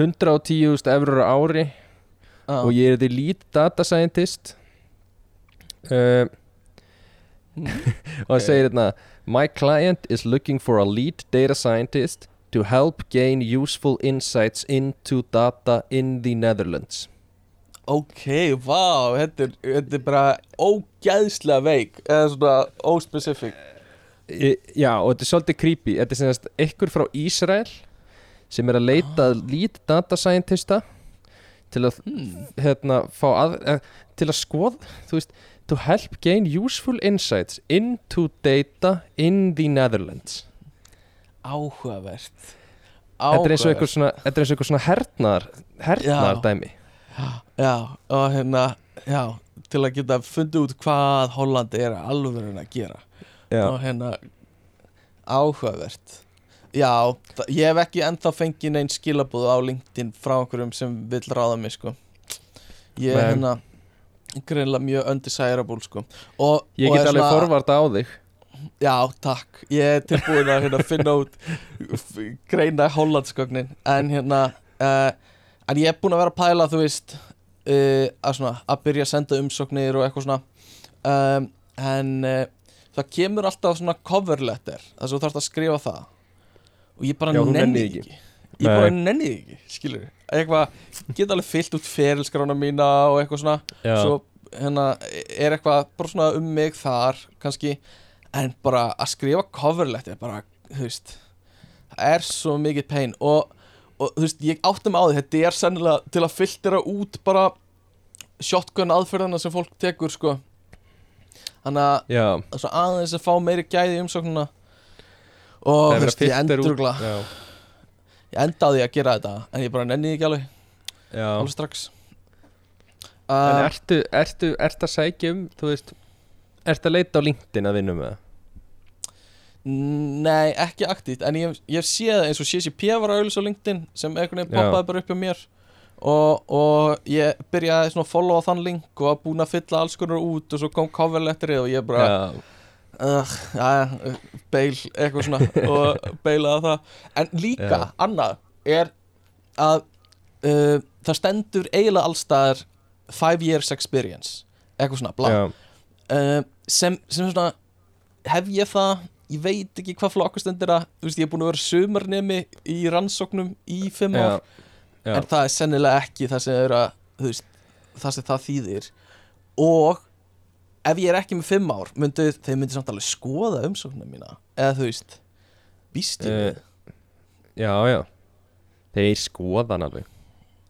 110.000 eurur á ári ah. og ég er the lead data scientist. Um, *laughs* og það segir hérna My client is looking for a lead data scientist to help gain useful insights into data in the Netherlands Ok, vá, þetta er, þetta er bara ógæðslega veik eða svona óspecific Í- Já, og þetta er svolítið creepy. Þetta er sem sagt einhver frá Ísrael sem er að leita að lead data scientista til að hmm. hérna, fá að, eh, til að skoða þú veist, to help gain useful insights into data in the Netherlands. Áhugavert. Þetta er eins og eitthvað svona, svona hernaðar hernaðar Já. dæmi Já, og hérna, já, til að geta fundið út hvað Hollandi er alveg að gera. Já, og hérna áhugavert. Já, ég hef ekki ennþá fengið neinn skilabúð á LinkedIn frá einhverjum sem vill ráða mig sko. Ég er hérna greinlega mjög undesirable sko. Og, ég get alveg svona- forvarta á þig. Já, takk, ég er tilbúin að hérna, finna út greina Hollandsgögnin. En hérna uh, en ég er búin að vera að pæla þú veist uh, að, svona, að byrja að senda umsóknir og eitthvað svona. Um, en uh, það kemur alltaf svona cover letter þess að þú þarfst að skrifa það. Og ég bara nenni því ekki. ég bara nenni ekki, skilur eitthvað, get alveg fyllt út ferilskrána mína og eitthvað svona. Já, svo hérna er eitthvað bara svona um mig þar kannski. En bara að skrifa coverlegt er bara, þú veist það er svo mikið pain. Og, og þú veist, ég áttum á því þetta er sennilega til að filtera út bara shotgun aðferðina sem fólk tekur sko. Þannig að aðeins að fá meiri gæði umsóknuna og þú veist, ég Já, ég endaði að gera þetta en ég bara nenni því ekki alveg, alveg strax. En uh, ertu, ertu, ertu að sækja um, þú veist Ertu að leita á LinkedIn að vinna með það? Nei, ekki aktíft En ég, ég hef séð eins og CCP var að auðvitað á LinkedIn sem einhvern veginn poppaði bara upp hjá mér. Og, og ég byrjaði svona að followa þann link og var búinn að fylla alls konar út og svo kom cover letterið og ég bara uh, ja, beil, eitthvað svona *laughs* og beilaði það. En líka, Já. annað er að uh, það stendur eiginlega allstaðar five years experience eitthvað svona, uh, sem, sem svona hef ég það, ég veit ekki hvað flokkur stendur að, þú veist ég er búin að vera sumarnemi í rannsóknum í fimm já, ár, já. en það er sennilega ekki það sem að, veist það sem það þýðir. Og ef ég er ekki með fimm ár myndu, þeir myndu samt alveg skoða umsóknum mína. Eða þú veist býst ég Eh, við, já, já. Þeir skoðan alveg.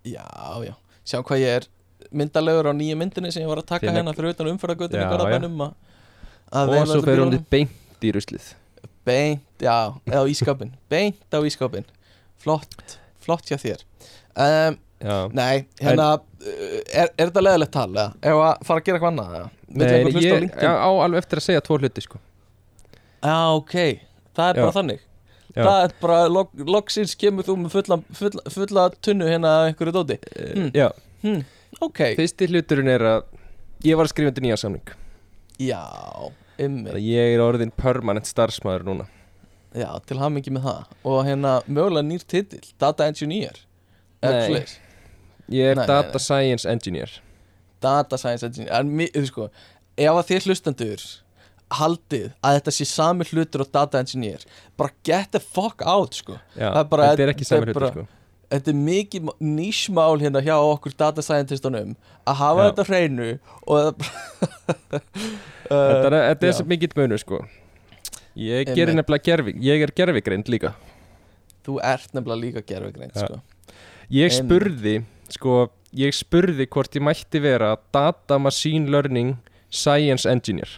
Já, já. Sjá hvað ég er myndalegur á nýju myndinni sem ég var að taka hérna fyrir utan Já, að Og svo fer hún bílunum. beint í ruslið. Beint, já, eða á ískapin *laughs* Beint á ískapin Flott, flott hjá þér. Um, Nei, hérna uh, er, er þetta leðilegt tal, eða? Ef að fara að gera eitthvað annað, eða? Nei, á ég já, á alveg eftir að segja tvo hluti sko. Já, ok, það er Já. bara þannig. Já. Það er bara, log, loksins kemur þú með fulla, fulla, fulla tunnu hérna af einhverju dóti. Mm. Já, hm, Ok, fyrsti hluturinn er að Ég var að skrifa undir nýja samning. Já, Þannig ymmi að Ég er orðin permanent starfsmæður núna. Já, til hamingi með það. Og hérna, mögulega nýr titill Data Engineer. Nei. Ég er Nei, data nei. science engineer. Data Science Engineer. En, sko, ef að þér hlustendur haldið að þetta sé sami hlutur og Data Engineer bara get the fuck out sko. Já, Það er bara- þetta er ekki þetta sami hlutur bara- sko þetta er mikið nýsmál hérna hjá okkur data scientistunum að hafa Já. þetta hreinu og *laughs* *laughs* Þetta er, já. svo mikill munur sko Ég gerir nefnilega gerfi Ég er gerfigreind líka þú ert nefnilega líka gerfugreind Já. sko. Ég spurði Sko, ég spurði hvort ég mætti vera Data Machine Learning Science Engineer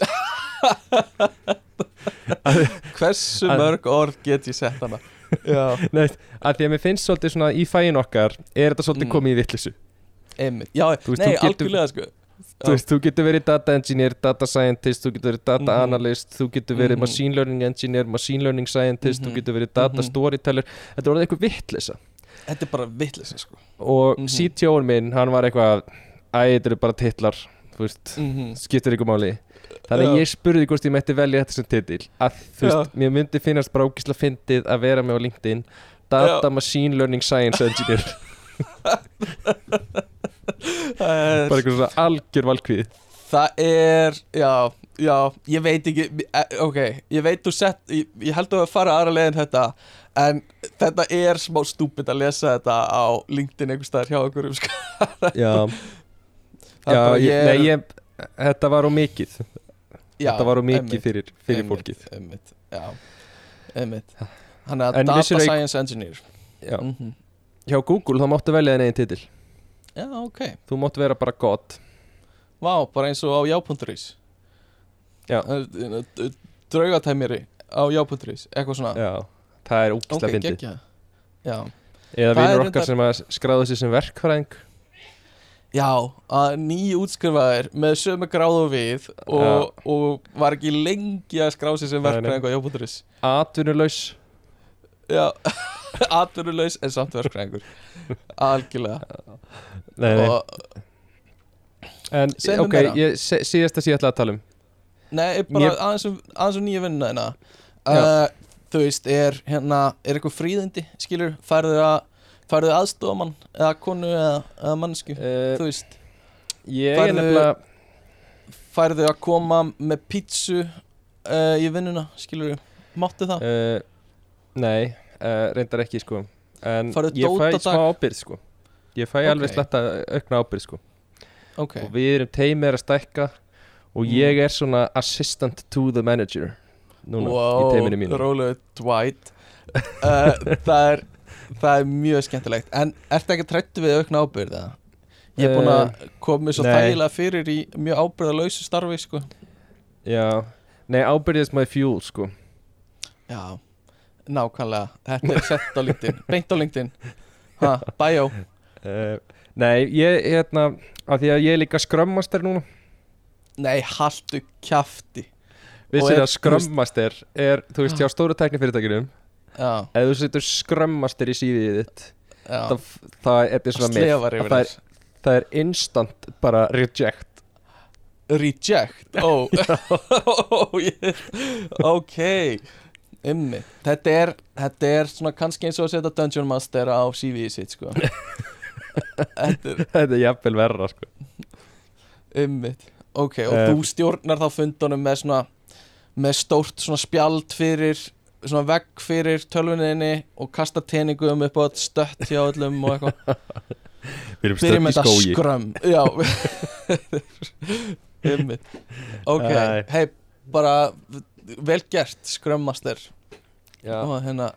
*laughs* hversu Að- mörg orð get ég sett hana *laughs* Nei, að því að mér finnst svolítið svona í fæin okkar Er þetta svolítið Mm. komið í vittlisu já, veist, nei, algjörlega sko Þú veist, þú getur verið data engineer, data scientist, þú getur verið data Mhm. analyst, þú getur verið Mhm. machine learning engineer, machine learning scientist, Mhm. þú getur verið data Mhm. storyteller, þetta voruð eitthvað vittlisa. þetta er bara vitlis sko. Og Mhm. CTO-in minn, hann var eitthvað, æ, þetta eru bara titlar, þú veist, mm -hmm. skiptir ykkur máli. Þannig Já. að ég spurði hvort ég mætti velja þetta sem titil að þú veist, mér myndi finnast bara ógislega fyndið að vera með á LinkedIn Data Já. Machine Learning Science Engineer *laughs* er- bara eitthvað svona algjör valkvið Það er, já, já, ég veit ekki, eh, ok, ég veit þú sett, ég, ég held að fara aðra leið en þetta En þetta er smá stúpid að lesa þetta á LinkedIn einhvers staðar hjá okkur. Já, Það er já bara, ég, er- nei, ég, þetta var á mikið. Já, Þetta var á mikið einmitt, fyrir, fyrir einmitt, fólkið. Einmitt, já, einmitt. Hann er data science engineer. Já. Mhm. Hjá Google þá máttu velja þenni einn titil. Já, ok, Þú máttu vera bara gott vá, bara eins og á já.is Já. Draugatæmiri á já.is, eitthvað svona. Já, það er ógislega Ok, fyndið. geggja. Já, Eða reyndar- okkar sem að skráðu sig sem verkfræðing Já, að nýju útskrifaðir með sömu gráðu við og, og var ekki lengi að skrá sig sem verkfræðing á Jóbúturis Atvinnulaus. Já, *laughs* atvinnulegs en samt verkfræðingur. *laughs* Algjörlega. Nei, nei. og, En ok, ég, síðast að ætla að tala um. Nei, bara aðeins um, aðeins um nýju vinnuna Já. uh, Þú veist, er hérna er eitthvað fríðindi, skilur? Færðu að færðu aðstofamann eða konu eða, eða mannsku uh, þú veist, Ég er nefnilega færðu að koma með pítsu uh, í vinnuna, skilur máttu það? uh, Nei, reyndar ekki sko. En ég fæ dótadag? smá ábyrð sko. Ég fæ Ok. alveg sletta aukna ábyrð sko. Ok, Og við erum teimið að stækka Og Mm. ég er svona assistant to the manager Núna í teiminu mínu. rólega Dwight. Uh, *laughs* það, er, það er mjög skemmtilegt. En ertu ekki trættu við aukna ábyrð eða? Ég er búin að koma svo þægilega fyrir í mjög ábyrðalausu starfi sko. Já, nei ábyrð is my fuel sko. Já, nákvæmlega. Þetta er sett á LinkedIn, *laughs* beint á LinkedIn. Ha, Bio uh, Nei, ég, hérna Af því að ég er líka skrömmaster núna. Nei, haltu kjafti. Og Vissir er- að skrömmaster er, þú veist, hjá stóru tæknifyrirtækinu Já, Ef þú setur skrömmaster í síðið þitt það, það er þetta svona með það er, það er instant bara reject. Reject? *laughs* Ó, *laughs* oh. Ok. Ymmi Þetta er, þetta er svona kannski eins og að setja Dungeon Master á CV-ið sitt sko. *laughs* Þetta er Þetta er jafnvel verra sko. Ymmi Ok, og Eh. þú stjórnar þá fundunum með svona með stórt svona spjald fyrir svona vegg fyrir tölvuninni og kasta teningum upp á stött hjá öllum og eitthvað. *laughs* Við erum stödd í skógi. skrömm. Já. *laughs* Ok, hei, bara vel gert, skrömmaster Já. og hérna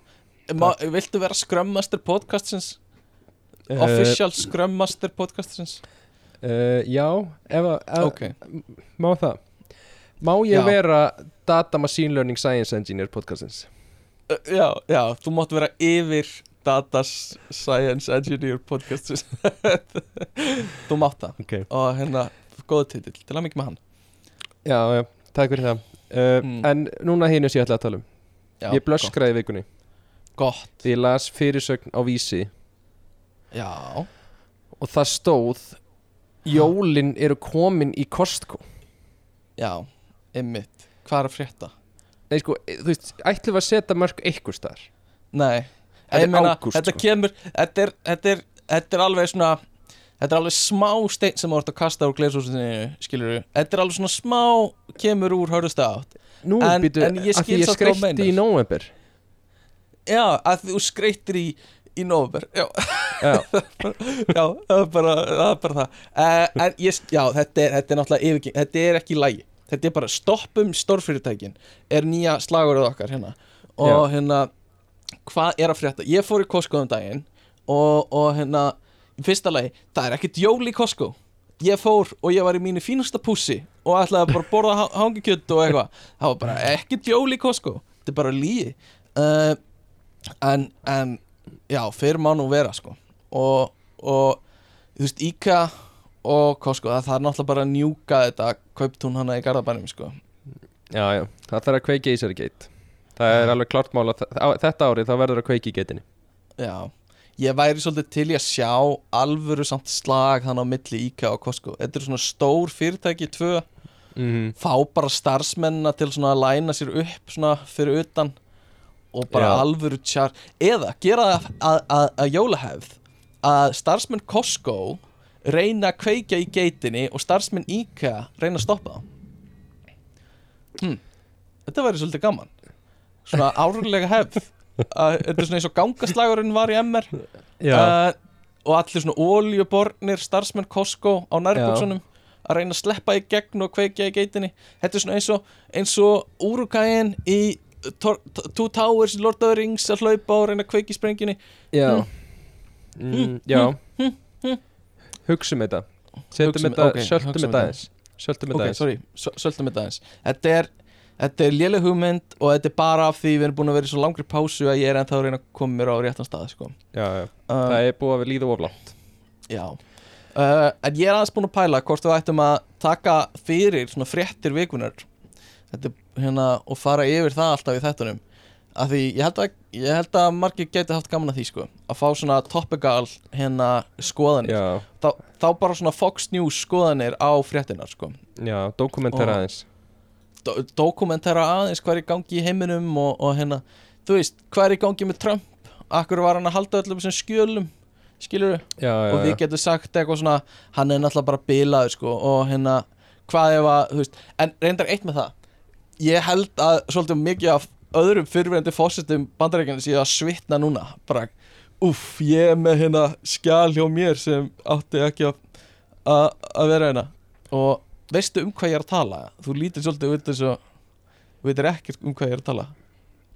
Ma, viltu vera skrömmaster podcastsins? Eh, official skrömmaster podcastsins? uh, Já, ef að ef- ok, Má það Má ég Já. vera Data Machine Learning Science Engineer podcastins? Já, já, þú mátt vera yfir Data Science Engineer podcastsins *laughs* þú mátt það. Ok. Og hérna, góða titill, til að mikið með hann. Já, já, takk fyrir það. Uh, Mm. En núna hinu sem ég ætla að tala um. Já, Ég blöskraði vikunni. Gott, ég las fyrirsögn á vísi. Já, Og það stóð Jólin eru komin í Costco. Já ymmit, hvað er að frétta? Nei sko, þú veist, ætlum við að setja mörg eitthvað staðar? Nei, Þetta er ágúst, þetta sko. kemur þetta er, þetta, er, þetta er alveg svona Þetta er alveg smá stein sem ert að kasta úr glersúsinu, skilur Þetta er alveg svona smá, kemur úr hörðustu átt. Nú, En- býtu, en ég að skil því ég skreitti í november Já, að þú skreittir í, í november Já, Já, *laughs* já, það er bara það, er bara það. Uh, En ég, já, þetta er, þetta er náttúrulega yfirgeng Þetta er ekki lægi Þetta er bara stoppum stórfyrirtækin Er nýja slagurðið okkar hérna. Og hérna, hvað er að frétta? Ég fór í Costco um daginn Og, og hérna, fyrsta lagi Það er ekkert jól í Costco. Ég fór og ég var í mínu fínasta pússi Og ætlaði bara að borða ha- hangikjöt og eitthvað. Það var bara ekkert jól í Costco. Þetta er bara líi uh, en, en já, fyrir má nú vera sko. Og, og þú veist, Íka og Costco, það, það er náttúrulega bara að njúka þetta kauptún hana í Garðabænum sko. Já, já, það þarf að kveiki í sér geit. Það er alveg klart mál að á, þetta árið þá verður að kveiki í geitinni. Já, ég væri svolítið til í að sjá alvöru samt slag þannig á milli Íka og Costco þetta eru svona stór fyrirtæki tvö. Mm fá bara starfsmennina til svona að læna sér upp svona fyrir utan og bara Já. alvöru tjar eða gera að, að, að jólahefð að starfsmenn Costco reyna að kveikja í geitinni og starfsmenn IKEA reyna að stoppa það hm. þetta væri svolítið gaman. Svona árlega hefð. Að, þetta er svona eins og gangaslagurinn var í MR uh, og allir svona óljubornir starfsmenn Costco á nærbuksunum að reyna að sleppa í gegn og kveikja í geitinni. Þetta er svona eins og eins og úrugæin í Two Towers í Lord of the Rings að hlaupa og reyna að kveikja í sprenginni já. Mm. mm, Já Hugsum þetta. Hugsum- þetta, ok, söltum hugsum þetta þetta. aðeins. Söltum þetta aðeins. sorry, s- söltum þetta aðeins. Þetta er, þetta er léleg hugmynd og þetta er bara af því við erum búin að vera í svo langri pásu að ég er ennþá að reyna að koma mér á réttan stað sko. Já, já, uh, það er búið að við líða oflátt Já. Uh, En ég er aðeins búin að pæla hvort við ættum að taka fyrir svona fréttir vikunar Þetta er hérna og fara yfir það alltaf í þettunum af því ég held að, ég held að margir geti haft gaman að því sko að fá svona topical hérna skoðanir. Þá, þá bara svona Fox News skoðanir á fréttinar sko. Já, dokumentera aðeins. Do dokumentera aðeins hvað er í gangi í heiminum og, og hérna, þú veist, hvað er í gangi með Trump? Akkur var hann að halda öllum sem skjölum? Skilur já, og við getum sagt eitthvað svona hann er náttúrulega bara bilaður sko og hérna hvað ef að, þú veist en reyndar eitt með það. Ég held að svolítið mikið af öðrum fyrirverandi fórsetum bandarækjana séu að svitna núna bara, uff, ég er með hérna skjál hjá mér sem átti ekki að vera hérna. Og veistu um hvað ég er að tala? Þú lítir svolítið út þess að þú veitir ekkert um hvað ég er að tala.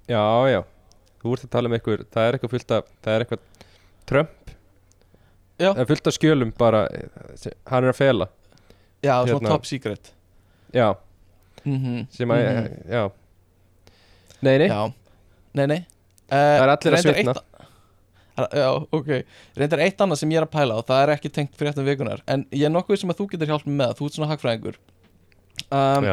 Já, já. Þú ert að tala um einhver, það er eitthvað fullt af Það er eitthvað Trump. Já. Það er fullt af skjölum bara Hann er að fela. Já, svona Hérna. top secret. Já, mm sem að, já. Nei, nei, já, nei, nei. Það er allir að svitna. eitt- Já, ok. Reyndar eitt annað sem ég er að pæla og það er ekki tengt fréttum vikunar en ég er nokkuð sem að þú getur hjálpað með þú ert svona hagfræðingur. Um,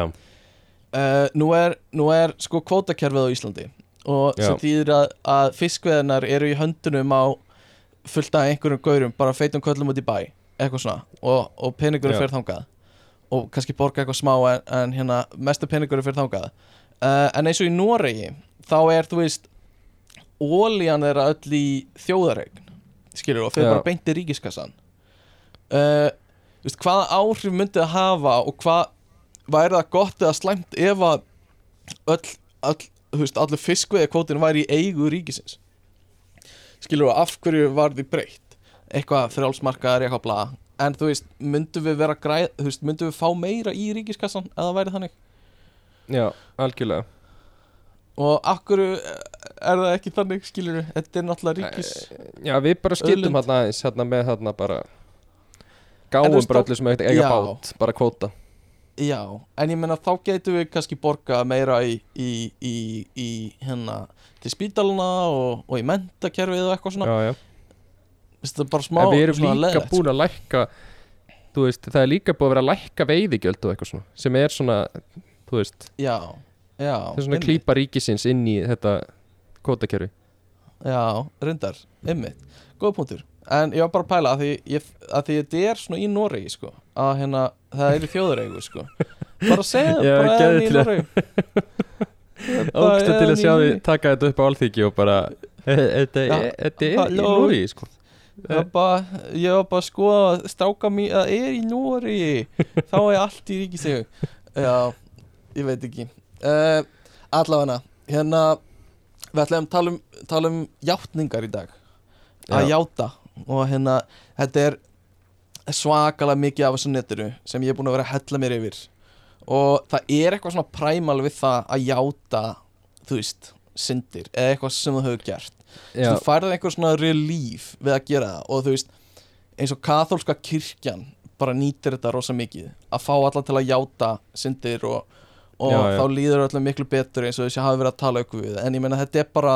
uh, nú, er, nú er sko kvótakerfið á Íslandi og sem þýðir að, að fiskveðinar eru í höndunum á fullt af einhverjum gaurum bara feitum köllum út í bæ eitthvað svona og, og peningur Já. fer þangað. Og kannski borga eitthvað smá en, en hérna mestu peningur fer þangað. Uh, en eins og í Noregi þá er þú veist ólíjan þeirra öll í þjóðaregn skilur og Já. bara beint í ríkiskassan uh, veist, hvaða áhrif myndi það hafa og hvað væri það gott eða slæmt ef að öll, öll veist, allir fiskveiði kvótin væri í eigu ríkisins? Skilur og af hverju var því breytt? Eitthvað frjálsmarkaðar, eitthvað bla. En þú veist, myndum við vera græð þú veist, myndum við fá meira í ríkiskassan eða væri þannig? Já, algjörlega og af hverju er það ekki þannig skilur þetta er náttúrulega ríkis Já, við bara Auðlind. hérna aðeins hérna með hérna bara gáum bara öllu sem eiga eiga Já. bát bara kvóta Já, en ég meina þá getum við kannski borga meira í, í, í, í hérna til spítaluna og, og í mentakerfið og eitthvað svona Já, já er bara smá En við erum líka leiðinlegt, búin að lækka Þú veist, það er líka búin að vera að lækka veiðigjöld og eitthvað svona sem er svona, þú veist sko. Já það er svona einmitt. klípa ríkisins inn í þetta kvótakerfi. Já, reyndar, ymmit Góð punktur. En ég var bara að pæla að því, ég, að því þetta er svona í Noregi sko. Að hérna, það er í þjóðureigu sko. Bara að segja það, bara eða í að- Noregi. *laughs* Ógstu til að sjá því taka þetta upp á alþyggi og bara Þetta er í. Nóri sko. Það ég var bara að skoða að stráka mér að er í Nóri þá er allt í ríkisegu Já, ég veit ekki uh, Allavega hérna við ætlum að tala um, tala um játningar í dag. Að Já. játa. Og hérna þetta er svakalega mikið af þessu netinu sem ég er búin að vera að hella mér yfir. Og það er eitthvað svona præmal við það að játa þú veist, syndir eða eitthvað sem þú hefur gert. Þú færði einhver svona relief við að gera það. Og þú veist eins og katholska kirkjan bara nýtir þetta rosa mikið. Að fá alla til að játa syndir og, og Já, já. þá líður öllum miklu betur eins og þessi hafi verið að tala ykkur við en ég meina þetta er bara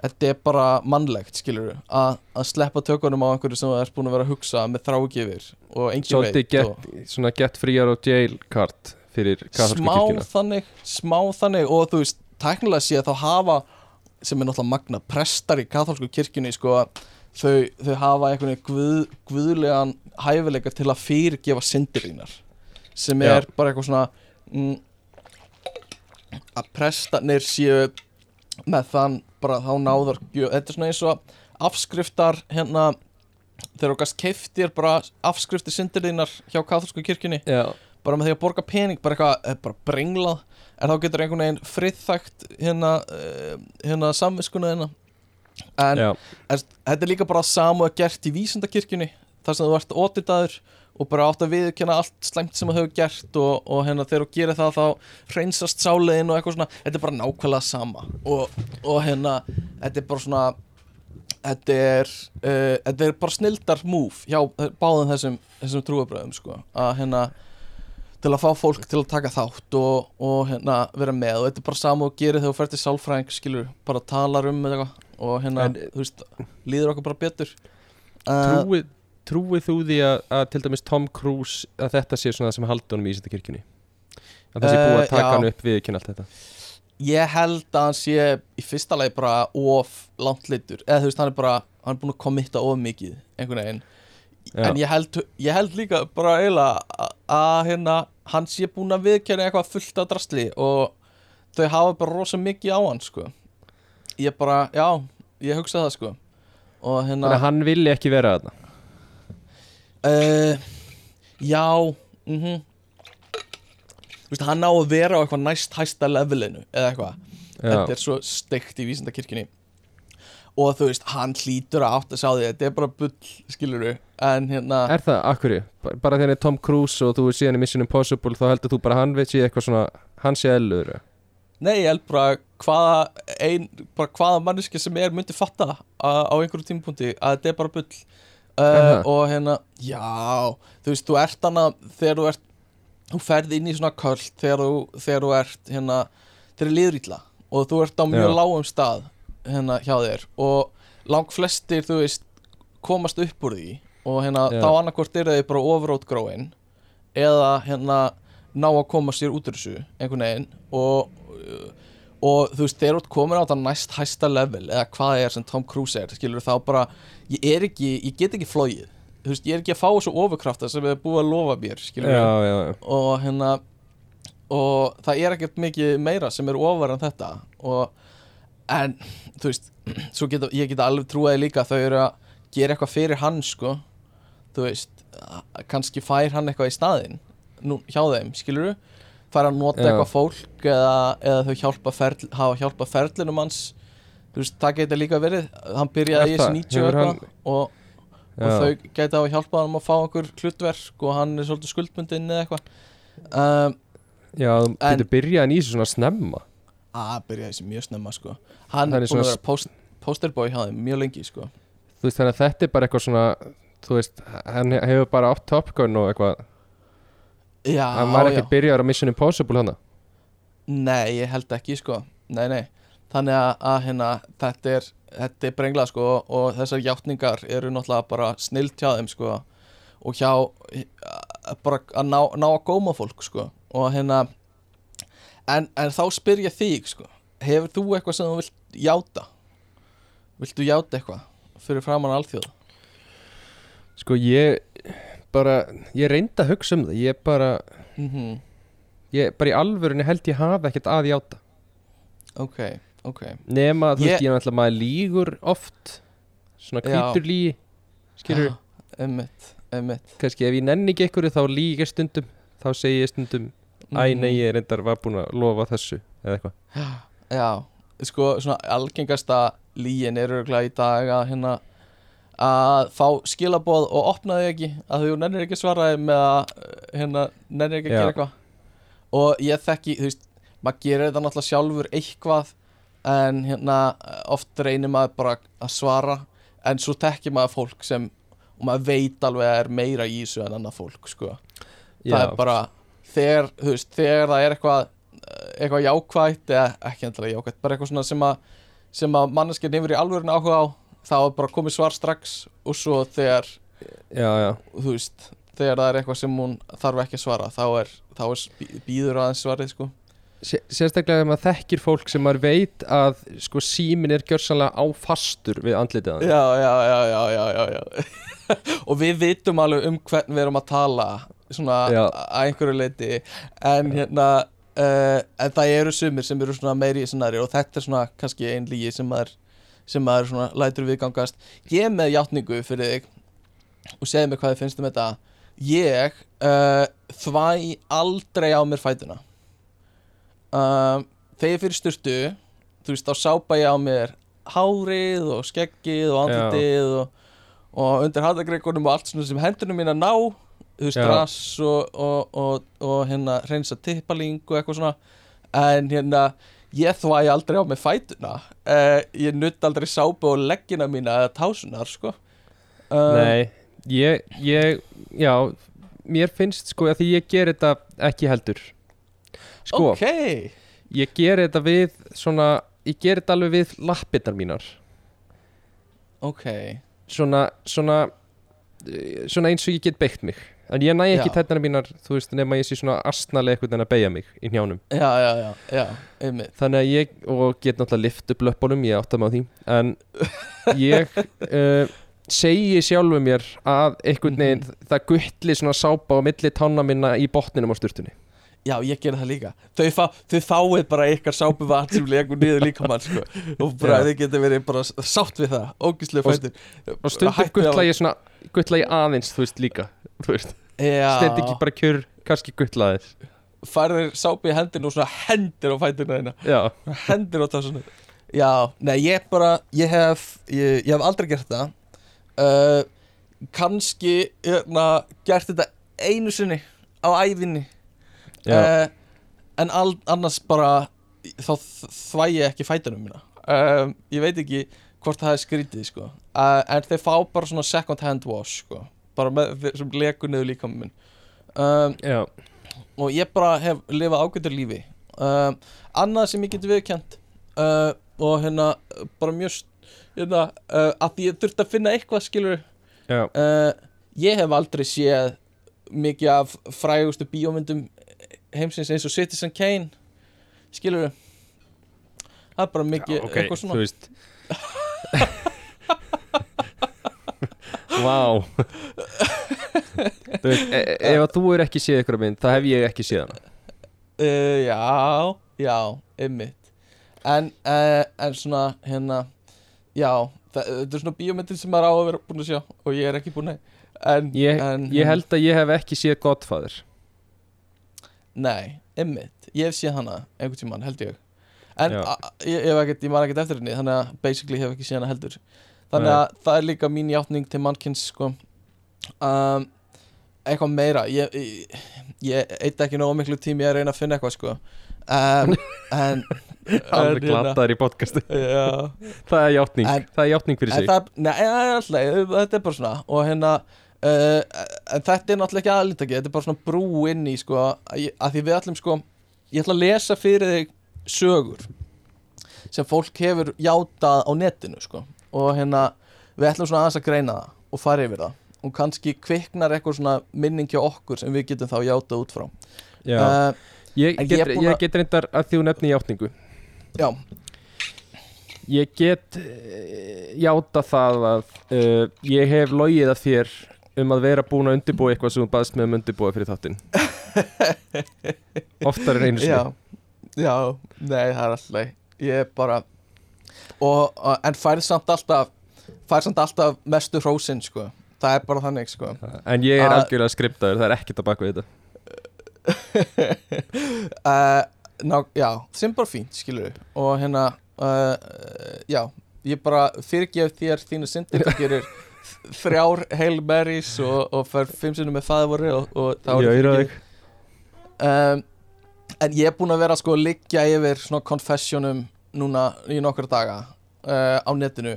þetta er bara mannlegt skilur að, að sleppa tökunum á einhverju sem þú ert búin að vera að hugsa með þrágifir og engin svolítið veit get, og svona get fríar og jail card fyrir katholsku smá kirkjuna þannig smá þannig og þú veist tæknilega sé þá hafa sem er náttúrulega magna prestar í katholsku kirkjunni sko þau, þau hafa einhvern veginn guð, guðlegan hæfileika til að fyrirgefa syndir þínar sem Já. er bara eitthvað svona mm, að prestarnir séu með þann bara þá náðar þetta er svona eins og afskriftar hérna þegar gast keiftir bara afskriftir syndir þínar hjá katholsku kirkjunni Já, bara með því að borga pening bara eitthvað, eh, bara brenglað en þá getur einhvern veginn friðþægt hérna, uh, hérna samviskuna þina en er, þetta er líka bara samu að gert í vísindakirkjunni þar sem þú ert ótitaður og bara átt að viðkjanna allt slæmt sem þú hefur gert og, og hérna þegar þú gerir það þá hreinsast sáleiðin og eitthvað svona. Þetta er bara nákvæmlega sama. Og, og hérna þetta er bara svona þetta er, uh, þetta er bara snildar move hjá báðum þessum, þessum trúabröðum sko. Að hérna til að fá fólk til að taka þátt og, og hérna vera með. Og þetta er bara sama og gerir þegar þú fer til sálfræðing skilur, bara talar um eitthvað. Og hérna, En- þú veist, líður okkur bara betur. Uh, trúið Trúið þú því að, að til dæmis Tom Cruise að þetta sé svona það sem haldi honum í Íslandakirkjunni? Að það sé búið Eh, að taka já. hann upp við ekki allt þetta ég held að hann sé í fyrsta lagi bara of langt litur eða þú veist, hann er bara, hann er búin að kommitta of mikið einhvern veginn Já. en ég held, ég held líka bara eiginlega að- hérna hann sé búin að viðkjæra eitthvað fullt af drastli og þau hafa bara rosa mikið á hann sko ég bara, já, ég hugsa það sko og hérna hann vilji ekki vera þarna uh, já mhm. Þú veist, hann á að vera á eitthvað næst hæsta levelinu eða eitthvað. Þetta er svo steikt í vísindakirkjunni. Og þú veist, hann hlýtur að átt að sá því þetta er bara bull, skiluru en hérna, er það, akkurri? Bara þegar hann er Tom Cruise og þú er síðan í Mission Impossible þá heldur þú bara hann veit sé eitthvað svona hann sé ellur nei, ég held bara hvaða ein, bara hvaða manneski sem er myndi fatta á, einhverju tímapunkti að þetta er bara bull uh, og hérna, já þú veist, þú ert hana þegar þú ert þú ferð inn í svona köld þegar þú, þegar þú ert hérna, þegar liður ítla og þú ert á mjög Já. lágum stað hérna hjá þér og lang flestir, þú veist komast upp úr því og hérna Já. þá annarkvort eru þau bara overótgróin eða hérna ná að koma sér út úr þessu einhvern veginn og, og þú veist, þegar þú ert komin á þetta næst hæsta level eða hvað er sem Tom Cruise er skilur þá bara, ég er ekki ég get ekki flóið, þú veist, ég er ekki að fá þessu ofurkrafta sem er búið að lofa mér skilur Já, já, já. Og hérna og það er ekkert mikið meira sem er ofar en þetta. Og en þú veist *clears throat* geta, ég geta alveg trúaði líka að þau eru að gera eitthvað fyrir hann sko. Þú veist, kannski fær hann eitthvað í staðinn nú, hjá þeim, skilur fær að nota Já. eitthvað fólk eða, eða þau hjálpa ferl, hafa hjálpa ferlinum hans. Þú veist, það geta líka verið hann byrjaði í þessi það? 90 Hefur eitthvað hann- og, og þau geta að hjálpa hann að fá einhver hlutverk og hann er svolítið skuldbundinn eða eitthvað. Um, Já, þú getur byrjað hann í þessu svona snemma. Að byrja þessi mjög snemma sko. Hann er búin að vera post, posterboy þeim mjög lengi sko. Þú veist þannig að þetta er bara eitthvað svona Þú veist, hann hefur bara átt Top Gun og eitthvað já, Hann var ekki byrjar á Mission Impossible hana nei, ég held ekki sko. Nei, nei, þannig að, að hérna, þetta er þetta er brenglað sko og þessar játningar eru náttúrulega bara snilt hjá þeim sko. Og hjá eh, bara að ná, ná að góma fólk sko. Og hérna en, en þá spyr ég þig sko. Hefur þú eitthvað sem þú vilt játa? Viltu játa eitthvað fyrir framann alþjóð? Sko ég bara Ég reyndi að hugsa um það Ég bara mhm. Ég bara í alvörunni held ég hafa ekkert að játa. Ok, ok. Nema þú Ég- veist ég er náttúrulega maður lígur oft Svona Já. hvítur lígi Skilur Já, Einmitt, einmitt. Kannski ef ég nenni ekki einhverju þá líg ég stundum Þá segi ég stundum Æ Mhm. nei ég reyndar var búin að lofa þessu Eða eitthvað. Já, sko, svona algengasta líin er örgulega í dag að hérna að fá skilaboð og opna þig ekki að þú nennir ekki að svara þeim með að uh, hérna, nennir ekki að Já. gera eitthvað. Og ég þekki, þú veist maður gerir þetta náttúrulega sjálfur eitthvað en hérna oft reynir maður bara að svara en svo þekki maður fólk sem og maður veit alveg að er meira í þessu en annað fólk, sko. Það Já, er bara þegar, þú veist, þegar það er eitthvað eitthvað jákvætt eða ekki endilega jákvætt, bara eitthvað svona sem að sem að manneskinn hefur í alvörinu áhuga á þá er bara komið svar strax og svo þegar, já, já. þú veist þegar það er eitthvað sem hún þarf ekki að svara þá er, þá er býður aðeins svarið sko. Sér- Sérstaklega ef maður þekkir fólk sem maður veit að sko símin er gjörsanlega á fastur við andlitið hann já, já, já, já, já, já, já. *laughs* og við vitum alveg um hvern við erum að tala svona Já. að einhverju leiti en hérna uh, en það eru sumir sem eru svona meiri scenari og þetta er svona kannski ein lígi sem maður sem maður svona lætur viðgangast. Ég er með játningu fyrir þig og segðu mér hvað þið finnst um þetta. Ég uh, þvæ aldrei á mér fætuna. Um, þegar ég fyrir styrtu þú veist þá sápa ég á mér hárið og skeggið og andlitið og, og undir haldagreikunum og allt svona sem hendunum mín að ná þú veist rass og, og, og, og hérna reynsa tippaling og eitthvað svona. En hérna ég þvæ aldrei á mig fætuna uh, ég nutt aldrei sápu og leggina mína eða tásunar sko. Uh, Nei, ég, ég, já Mér finnst sko að því ég ger þetta ekki heldur. Sko, ok. ég ger þetta við svona Ég ger þetta alveg við lappirnar mínar. Ok. Svona, svona eh, Svona eins og ég get beitt mig En ég næ ekki tætnar mínar, þú veist, nema ég sé svona astnalega eitthvað en að beigja mig í njánum já já já, já einmitt. Þannig að ég, og get náttúrulega lift upp löpunum, ég átta mig á því En ég uh, *laughs* segi sjálfu mér að einhvern veginn það guttli svona sápa á milli tána minna í botninum á sturtunni. Já, ég gerði það líka. Þau, fá, þau fáið bara ykkar sápuvat sem legur niður líka mann sko. og bara þið getur verið bara sátt við það. Ógíslega Og- fættir. Og stundum guttla ég svona, guttla ég aðeins, þú veist, líka Þú veist, stend ekki bara kjör, kannski guttla aðeins færðir sápu í hendin og svona hendir á fættina þeina hendir á það Já, nei, ég bara ég hef, ég, ég hef aldrei gert það. Uh, kannski hérna, gert þetta einu sinni á ævinni. Já, uh, en all, annars bara þá þvæ ég ekki fætunum mína. Um, ég veit ekki hvort það er skrítið sko. uh, en þeir fá bara svona second hand wash sko. Bara með, sem legur niður líka minn. Um, og ég bara hef lifað ágættur lífi. Um, annað sem ég get viðkjönd uh, og hérna bara mjög hérna, uh, að ég þurfti að finna eitthvað skilur uh, ég hef aldrei séð mikið af frægustu bíómyndum heimsins eins og Citizen Kane skilur það er bara mikið Já, ok, eitthvað svona *laughs* Vá. Þú veist, e ef að þú er ekki séð ykkur mynd, það hef ég ekki séð hana. Uh, já, já, einmitt. En, uh, en svona hérna já, það, þetta er svona bíómyndir sem maður á að vera búin að sjá og ég er ekki búin að en, ég, en, ég held að ég hef ekki séð Godfather. Nei, einmitt, ég hef séð hana einhvern tímann held ég. En ég, ég, hef ekkert, ég man ekkert eftir henni Þannig að basically hef ekki séð hana heldur Þannig Nei. að það er líka mín játning til mannkins sko. Um, Eitthvað meira Ég, ég, ég eitt ekki nógu miklu tími að reyna að finna eitthvað sko. Um, *laughs* En Alveg hérna, glataður í podcastu *laughs* Það er játning, En- það er játning fyrir sig. það, nei, er alltaf, þetta er bara svona Og hérna uh, En þetta er náttúrulega ekki aðlítaki Þetta er bara svona brú inn í sko að því við ætlum sko Ég ætla að lesa fyrir þig sögur Sem fólk hefur játað á netinu sko Og hérna Við ætlum svona aðeins að greina það Og fara yfir það. Og kannski kviknar eitthvað svona minning hjá okkur Sem við getum þá játað út frá. Já, uh, ég, get, ég er ég get reyndar að þú nefni játningu. Já, Ég get uh, játa það að uh, ég hef logið að þér um að vera búin að undirbúa eitthvað sem þú baðst með um undirbúa fyrir þáttinn. *laughs* Oftar en einu sinni. Já, já, nei það er alltaf Ég er bara og, En færð samt alltaf Færð samt alltaf mestu hrósin sko. Það er bara þannig sko. En ég er algjörlega skriptaður, það er ekkert að baka við þetta. Uh, *laughs* ná, Já, sem bara fínt skilur Og hérna uh, Já, ég bara fyrirgef þér þínu syndir. Þú gerir þrjár Hail Marys og, og fer fimm sinnum með faðvori og, og þá er fyrirgefið. þig. Um, En ég er búinn að vera sko að liggja yfir svona confessionum núna í nokkra daga uh, á netinu.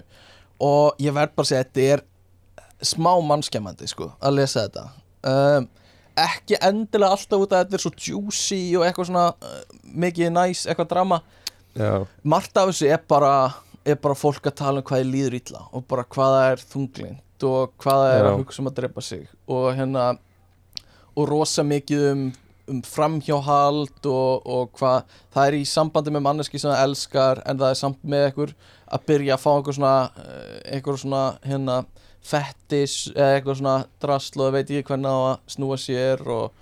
Og ég verð bara að segja að þetta er smá mannskemmandi sko að lesa þetta. Um, ekki endilega alltaf út að þetta er svo juicy og eitthvað svona uh, mikið næs, eitthvað drama. Já, margt af þessu er bara er bara fólk að tala um hvað þið líður illa og bara hvað það er þunglind og hvað það er Já. að hugsa um að drepa sig. Og hérna og rosa mikið um, um framhjáhald og, og hvað það er í sambandi með manneski sem það elskar en það er samt með einhver að byrja að fá einhver svona eh, einhver svona hérna fettis eða eitthvað svona drasl og veit ekki hvernig á að snúa sér og,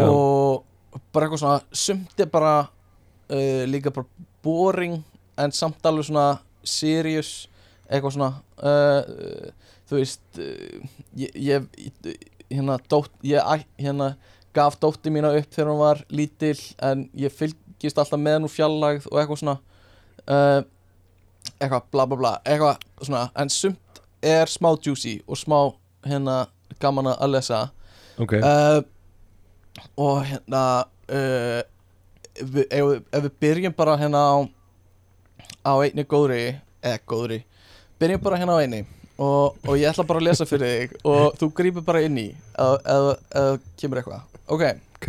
og bara eitthvað svona sumt er bara uh, líka bara boring en samt alveg svona serious eitthvað svona uh, þú veist uh, ég, ég hérna, dótt, ég hérna gaf dótti mína upp þegar hún var lítil en ég fylgist alltaf með henn úr fjallægð og eitthvað svona uh, eitthvað bla bla bla eitthvað svona en sumt er smá juicy og smá hérna gaman að lesa. Ok. Uh, og hérna uh, ef, við- ef, við- ef við byrjum bara hérna á á einni góðri eða góðri, byrjum bara hérna á einni og, og ég ætla bara að lesa fyrir þig og þú grípur bara inn í eða kemur eitthvað ok, Ok,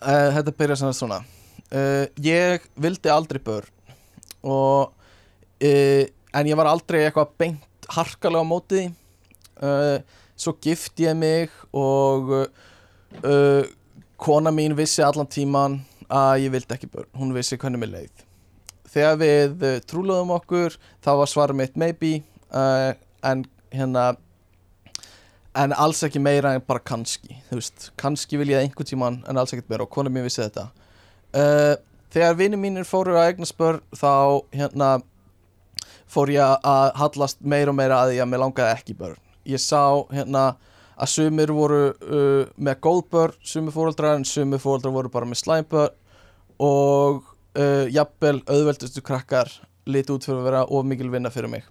uh, þetta byrjar sem svona. Uh, ég vildi aldrei börn og uh, en ég var aldrei eitthvað beint harkalega á móti svo gift ég mig og kona mín vissi allan tíman að ég vildi ekki börn. Hún vissi hvernig mér leið. Þegar við trúluðum okkur þá var svarið mitt maybe en hérna en alls ekki meira en bara kannski þú veist, kannski vil ég það einhvern tíman en alls ekkert meira. Og kona mín vissi þetta. Uh, þegar vinni mínir fóru að eigna spör þá hérna fór ég að hallast meira og meira að því að mér langaði ekki börn. Ég sá hérna að sumir voru uh, með góð börn sumir fóreldrar en sumir fóreldrar voru bara með slæmbörn og uh, jafnvel auðveldustu krakkar liti út fyrir að vera of mikil vinna fyrir mig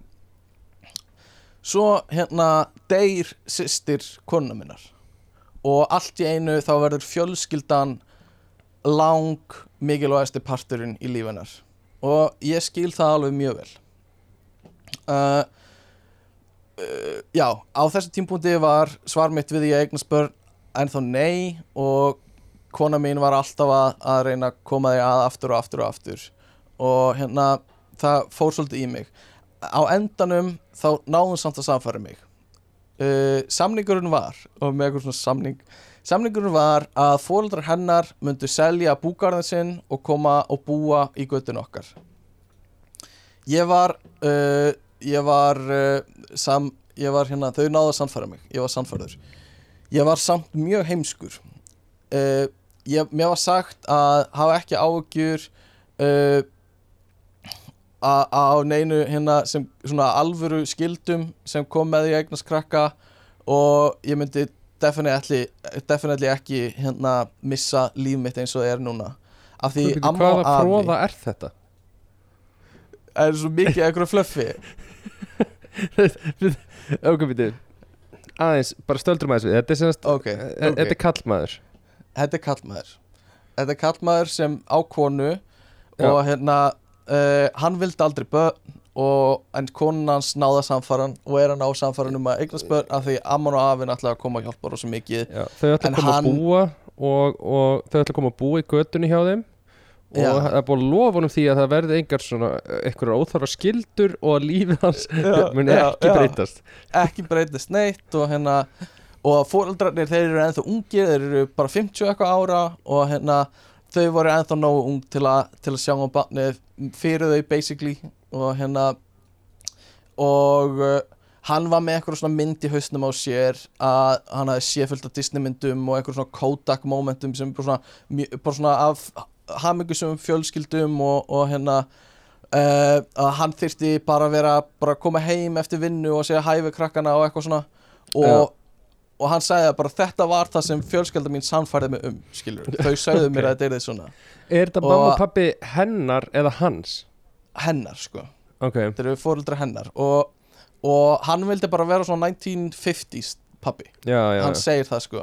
svo hérna deyr systir konuna minnar. Og allt í einu þá verður fjölskyldan lang mikilvægasti parturinn í lífinar og ég skil það alveg mjög vel. Uh, uh, já, á þessu tímpúndi var svar mitt við því að eignast börn en þá nei og kona mín var alltaf að, að reyna að koma því að aftur og aftur og aftur. Og hérna það fór svolítið í mig á endanum þá náðum samt að samfæra mig. Uh, samningurinn var og með eitthvað svona samning samningurinn var að fóreldrar hennar myndu selja búgarðin sinn og koma og búa í göttun okkar. Ég var uh, ég var uh, sam, ég var hérna, þau náðu að samfæra mig ég var samfærður ég var samt mjög heimskur. Uh, ég, mér var sagt að hafa ekki áhugjur uh, a- á neinu hérna sem svona alvöru skildum sem kom með að eignast krakka og ég myndi definitely, definitely ekki hérna missa líf mitt eins og það er núna af því amma og hvaða afi fróða er þetta? er svo mikið eitthvað flöffi *laughs* ok, býttu Aðeins, bara stöldrum aðeins við Þetta er semast Ok, ok. Þetta er kallmaður þetta er kallmaður þetta er kallmaður sem á konu Já. og hérna uh, hann vildi aldrei börn og en konan hans náða samfaran og er að ná samfaran um að eignast börn af því amman og afinn ætlaði að koma að hjálpa rosa mikið. Já, Þau ætla En að koma hann- að búa og, og þau ætla að koma að búa í göttunni hjá þeim. Og Já. það er búin að lofa honum því að það verði engar svona einhverjar óþarfa skildur og að lífið hans *laughs* *laughs* muni ekki breytast. Ekki breytist neitt og hérna og fóreldrarnir þeir eru ennþá ungir þeir eru bara 50 eitthvað ára og hérna þau voru ennþá nógu ung til, a, til að sjá um barnið fyrir þau basically og hérna og uh, hann var með eitthvað svona mynd í hausnum á sér að hann hafði séð fullt af Disney myndum og eitthvað svona Kodak momentum sem bara svona, bara svona af hamingusum fjölskyldum og, og hérna uh, að hann þyrfti bara að vera bara að koma heim eftir vinnu og segja hæfi krakkana og eitthvað svona og, Já. Og hann sagði að bara þetta var það sem fjölskylda mín sannfærði mig um skilur, þau *laughs* sagðu mér Ok. að þetta er þið svona. Er þetta mamma og pappi hennar eða hans? hennar sko, Ok, þetta eru fóreldra hennar. Og, og hann vildi bara vera svona 1950s pappi já, já, hann segir það sko.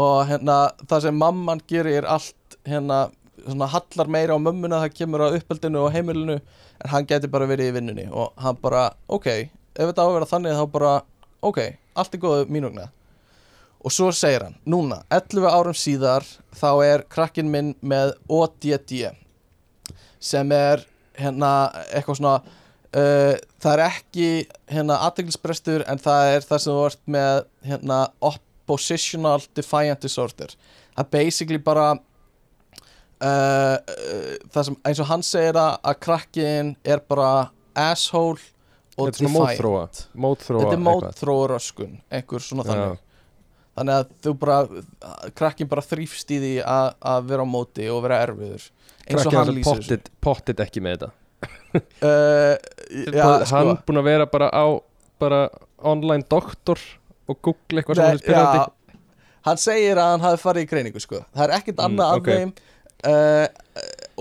Og hérna það sem mamman gerir er allt hérna svona hallar meira á mömmuna það kemur á uppeldinu og heimilinu en hann geti bara verið í vinnunni. Og hann bara ok, ef þetta á að vera þannig þá bara ok, allt er góðu mínugna og svo segir hann, núna 11 árum síðar þá er krakkin minn með ODD sem er hérna eitthvað svona uh, það er ekki hérna aðteglisbrestur en það er það sem þú ert með hérna oppositional defiant disorder það er basically bara uh, uh, það sem eins og hann segir það að krakkin er bara asshole og defiant. mótþróa Mótþróa Þetta er eitthvað. mótþróa röskun einhver svona þannig Þannig að þú bara, krakkin bara þrýfst í því að, vera á móti og vera erfiður. Eins og hann lýsir þessu. pottit, ekki með þetta. *laughs* Uh, Já, Bara, sko. Hann búin að vera bara á bara online doktor og google eitthvað sem hann er spyrjandi. já, Hann segir að hann hafi farið í greiningu sko. Það er ekkert Mm, annað ok. af þeim uh,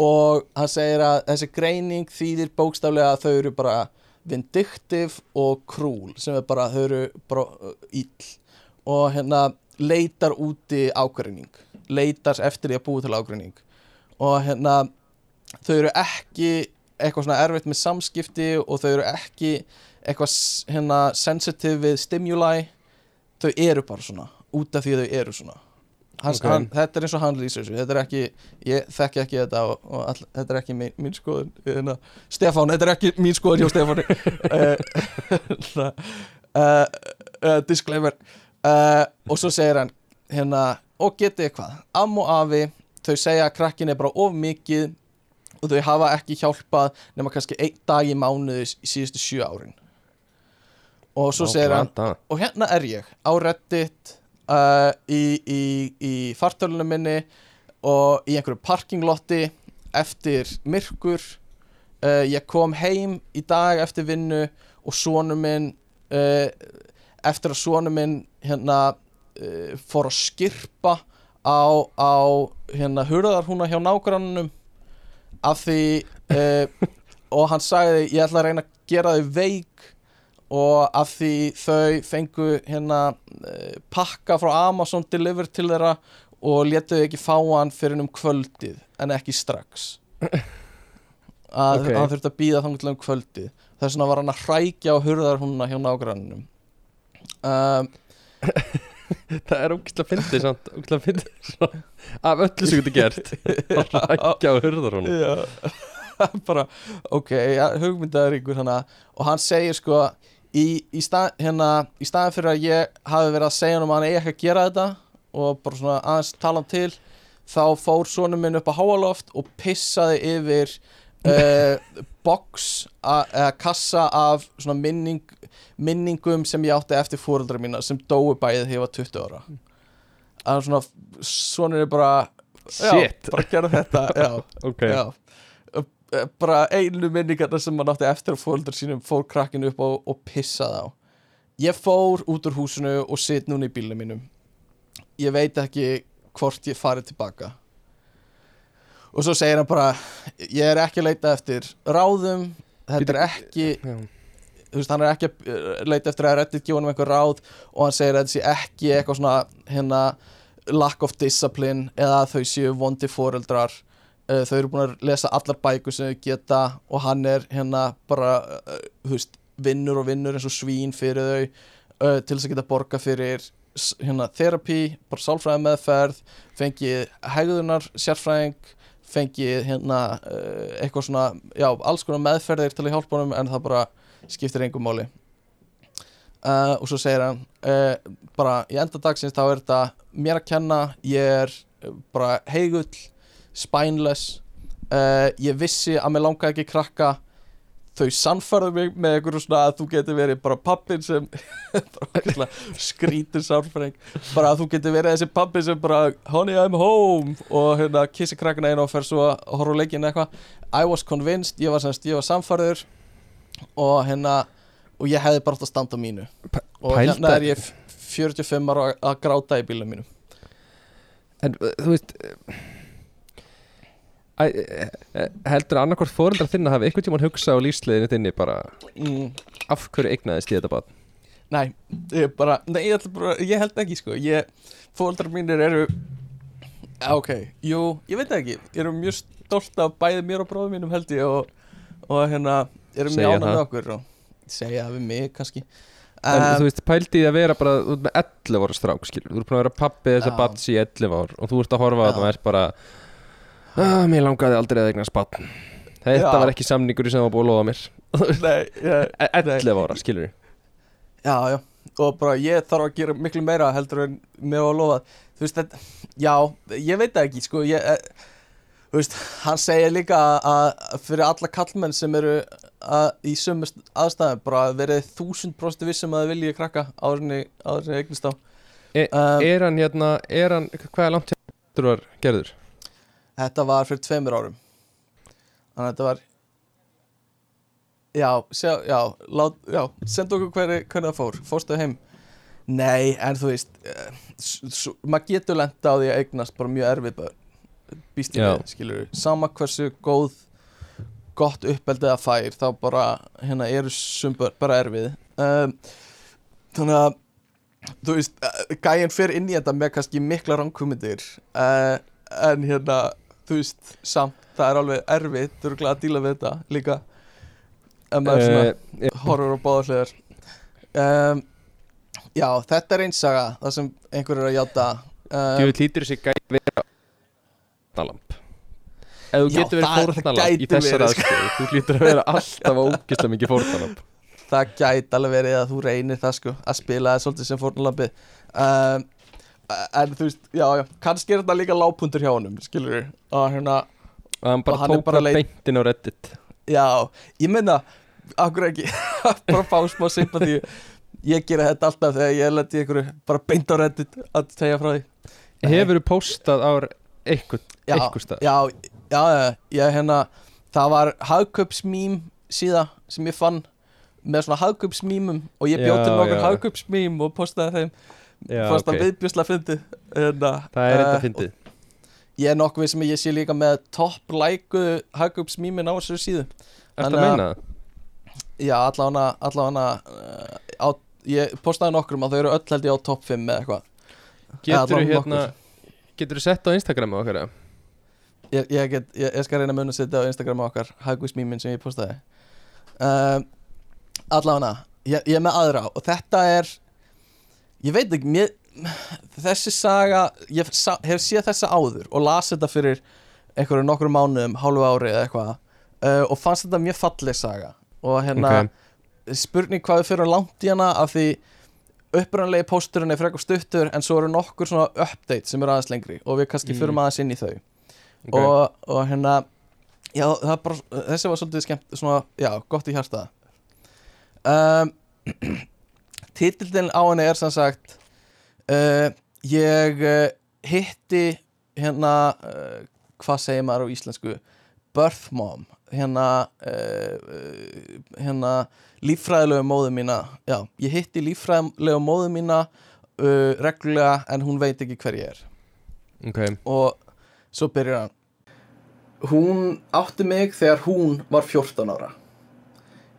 Og hann segir að þessi greining þýðir bókstaflega að þau eru bara vindictive og cruel sem er bara, þau eru bara uh, ill og hérna leitar úti ágreining leitar eftir því að búi til ágreining. Og hérna þau eru ekki eitthvað svona erfitt með samskipti og þau eru ekki eitthvað hérna sensitive við stimuli. Þau eru bara svona út af því að þau eru svona. Hans, Ok. hann, þetta er eins og hann lýsir þessu. Þetta er ekki, ég þekki ekki þetta og, og all, þetta er ekki mín, mín skoðun. Hérna, Stefán, þetta er ekki mín skoðun hjá Stefáni. Uh, uh, uh, disclaimer uh, og svo segir hann hérna, og getið hvað? Am og afi, þau segja að krakkin er bara of mikið og þau hafa ekki hjálpað nema kannski einn dag í mánuði í síðustu sjö árin. Og svo Ó, segir hann glata. og hérna er ég á Reddit uh, í, í, í fartölunum minni og í einhverju parkinglotti eftir myrkur. Uh, ég kom heim í dag eftir vinnu og sonu minn uh, eftir að sonu minn hérna uh, fór að skirpa á, á hérna hurðarhúna hjá nágrannunum af því uh, *laughs* og hann sagði ég ætla að reyna að gera þau veik. Og af því þau fengu hérna uh, pakka frá Amazon deliver til þeirra og letuðu ekki fá hann fyrir um kvöldið en ekki strax. Að Ok. hann þurfti að býða til um kvöldið. Þess vegna var hann að hrækja á hurðarhúnna hjá nágrannunum um, *laughs* Það er ógæslega fyndið samt ógæslega fyndið svona, af öllu sem getur gert. *laughs* Að rækja á hurðar hún Já. *laughs* Bara, ok, ja, hugmyndaður ykkur hana. Og hann segir sko í, í, stað, hérna, í staðin fyrir að ég hafi verið að segja hann um að hann eigi ekki að gera þetta og bara svona aðeins tala hann til þá fór sonum minn upp á háaloft og pissaði yfir uh, box a- eða kassa af minning, minningum sem ég átti eftir fóreldra mína sem dói bæðið þegar ég var 20 ára. Að hann svona, sonur er bara já, Shit. bara gera þetta já. *laughs* Ok, Já. Bara einu minningarna sem hann átti eftir fóldur sínum fór krakkinu upp og, og pissaði á. Ég fór út úr húsinu og sitt núna í bílnum mínum. Ég veit ekki hvort ég farið tilbaka. Og svo segir hann bara ég er ekki að leita eftir ráðum þetta er ekki já, þú veist, hann er ekki að uh, leita eftir að Reddit gefa hann einhver ráð og hann segir að sé ekki eitthvað svona hérna lack of discipline eða þau séu vondi foreldrar. Uh, þau eru búin að lesa allar bækur sem þau geta og hann er hérna bara uh, þú veist, vinnur og vinnur eins og svín fyrir þau uh, til þess að geta borga fyrir hérna therapy, bara sálfræði meðferð fengið hegðunar sérfræðing fengið hérna eitthvað svona, já, alls konar meðferðir til að hjálpa honum en það bara skiptir engum máli. Uh, og svo segir hann uh, bara í enda dagsins þá er þetta mér að kenna, ég er uh, bara heigull, spineless uh, ég vissi að mér langaði ekki krakka þau sannfærðu mig með einhverju svona að þú getur verið bara pappin sem *laughs* skrítur sárfræng bara að þú getur verið þessi pappi sem bara honey I'm home. Og hérna kissi krakkana einu og fer svo að horfa á leikinn eitthvað. I was convinced, ég var var samfærður og hérna og ég hefði bara átt að standa á mínu. P- og pælda- hérna er ég 45 ára að- að gráta í bílum mínum. En uh, þú veist uh, Æ, uh, heldur annarkvort fóreldrar þinna hafi einhvern tímann hugsað á lífsleiðinu þinni bara mm, af hverju eignaðist ég þetta bara Nei, ég bara, nei, ég, bara, ég held ekki sko. Ég, fóldrar mínir eru ok, jú, ég veit ekki. Eru mjög stolt af bæði mér og bróðum mínum held ég og, og hérna eru Segja mjög ánað með það. okkur og segja það við mig kannski. En Um, þú veist, pældi í að vera bara þú ert með 11 ára strák, skilur Þú ert búin að vera pappi þess Já. að batsi í 11 ár og þú ert að horfa á þetta og ert bara ah, Mér langaði aldrei að eignast batn Þetta Já. var ekki samningur sem var búið að lofa mér. *laughs* Nei, ég, E- 11 ára, skilur já, já. Og bara ég þarf að gera miklu meira heldur en mér var að lofa þú veist þetta, já, ég veit það ekki sko, ég, þú veist, hann segir líka að, fyrir alla kallmenn sem eru að í sömu aðstæðum bara verið þúsund prosti vissum að viljið krakka árinni, eignist á E- um, Er hann hérna, er hann, hvað er langt þetta var gerður? Þetta var fyrir tveimur árum. Þannig að þetta var Já, sjá, já, lát, já Senda okkur hvernig, hvernig það fór. Fórstu heim? Nei, en þú veist eh, Maður getur lenda á því að eignast bara mjög erfið börn Býst Já. við, skilur Sama hversu góð gott uppeldið að fær þá bara hérna eru sum börn bara erfið. Um, Þannig að þú veist, eh, gæinn fer inn í þetta með kannski mikla rangkumindir uh, en hérna, þú veist samt, það er alveg erfitt þú eru að díla við þetta líka. En maður svona Eh, horfur á báðarlegar um, Já, þetta er einsaga það sem einhver er að játa. Þú um, lítur þessi gæti vera fórnalamb Ef þú getur verið fórnalamb í þessar sko. aðstöðu Þú lítur að vera alltaf ógislega mikið fórnalamb það gæti alveg verið að þú reynir það sko að spila það svolítið sem fórnalabi um, en þú veist, já, já kannski er þetta líka lágpuntur hjá honum skilur og hérna Og hann bara tók bara beintin á reddit. Já, ég menna Akkur ekki, *laughs* bara fá smá sympati Ég gera þetta alltaf þegar ég lendi ykkur bara beint á reddit að tegja frá því. Hefur þú postað á eitthvað, eitthvað stað? Já, já, já, hérna Það var hagköpsmím síða sem ég fann með svona hagköpsmímum og ég til nokkur hagköpsmím og postaði þeim fannst ok. það viðbjörsla fyndi hérna, Það er þetta eh, fyndið Ég er nokkuð sem ég sé líka með topp lækuðu hagköpsmímin á þessu síðu að að- meina það? Já, allavega allavega uh, á, ég postaði nokkrum að þau eru öll held ég á topp 5 með eitthvað Getur þú hérna Getur þú sett á Instagram okkar ég, ég, get, ég, ég skal reyna mun að setja á Instagram okkar Hagusmímin sem ég postaði. Um, Allavega ég, ég er með aðra og þetta er ég veit ekki mér, þessi saga ég sa, hef séð þessa áður og las þetta fyrir einhverju nokkru mánuðum hálfu ári eða eitthvað uh, og fannst þetta mjög falleg saga. Og hérna Ok. spurning hvað við fyrir langt í hana af því upprannlegi pósturinn er frekar stuttur en svo eru nokkur svona update sem eru aðeins lengri og við kannski Mm. fyrir aðeins inn í þau Ok. og, og hérna já, bara, þessi var svolítið skemmt svona, já, gott í hjarta um, *clears throat* titillin á henni er sem sagt uh, ég uh, hitti hérna uh, hvað segir maður á íslensku birth mom hérna uh, hérna líffræðilegu móðu mína. Já, ég hitti líffræðilegu móðu mína uh, reglulega en hún veit ekki hver ég er. Ok, og svo byrjar hann. Hún átti mig þegar hún var 14 ára.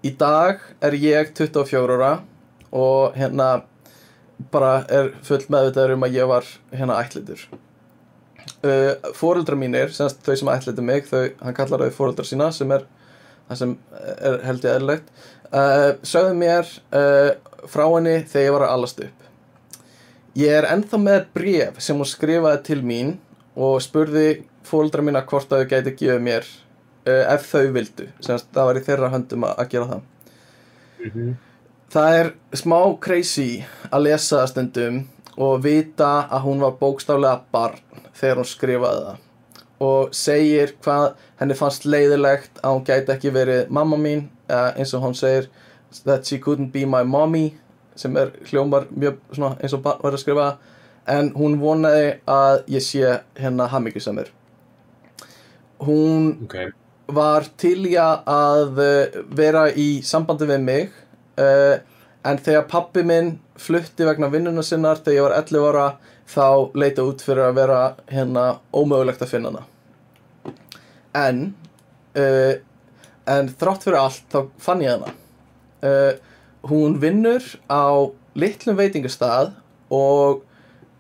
Í dag er ég 24 ára og hérna bara er full meðvitaður um að ég var hérna ætlitur uh, Fóreldra mínir, semst þau sem ætlitur mig þau, hann kallar þau fóreldra sína sem er það sem er held ég eðlilegt. Uh, sögðu mér uh, frá henni þegar ég var að alast upp. Ég er ennþá með bréf sem hún skrifaði til mín og spurði fóldra mína hvort að þau gæti gefið mér uh, ef þau vildu, semst það var í þeirra höndum að, að gera það. Það er smá crazy að lesa stundum og vita að hún var bókstaflega barn þegar hún skrifaði það. Og segir hvað henni fannst leiðilegt að hún gæti ekki verið mamma mín uh, eins og hún segir that she couldn't be my mommy sem er hljómar mjög svona eins og barn var að skrifa en hún vonaði að ég sé hérna hammingjusamur hún Ok, var til í að uh, vera í sambandi við mig uh, en þegar pappi minn flutti vegna vinnuna sinnar þegar ég var 11 ára þá leita út fyrir að vera hérna ómögulegt að finna hana. En uh, en þrátt fyrir allt þá fann ég hana. Uh, hún vinnur á litlum veitingastað og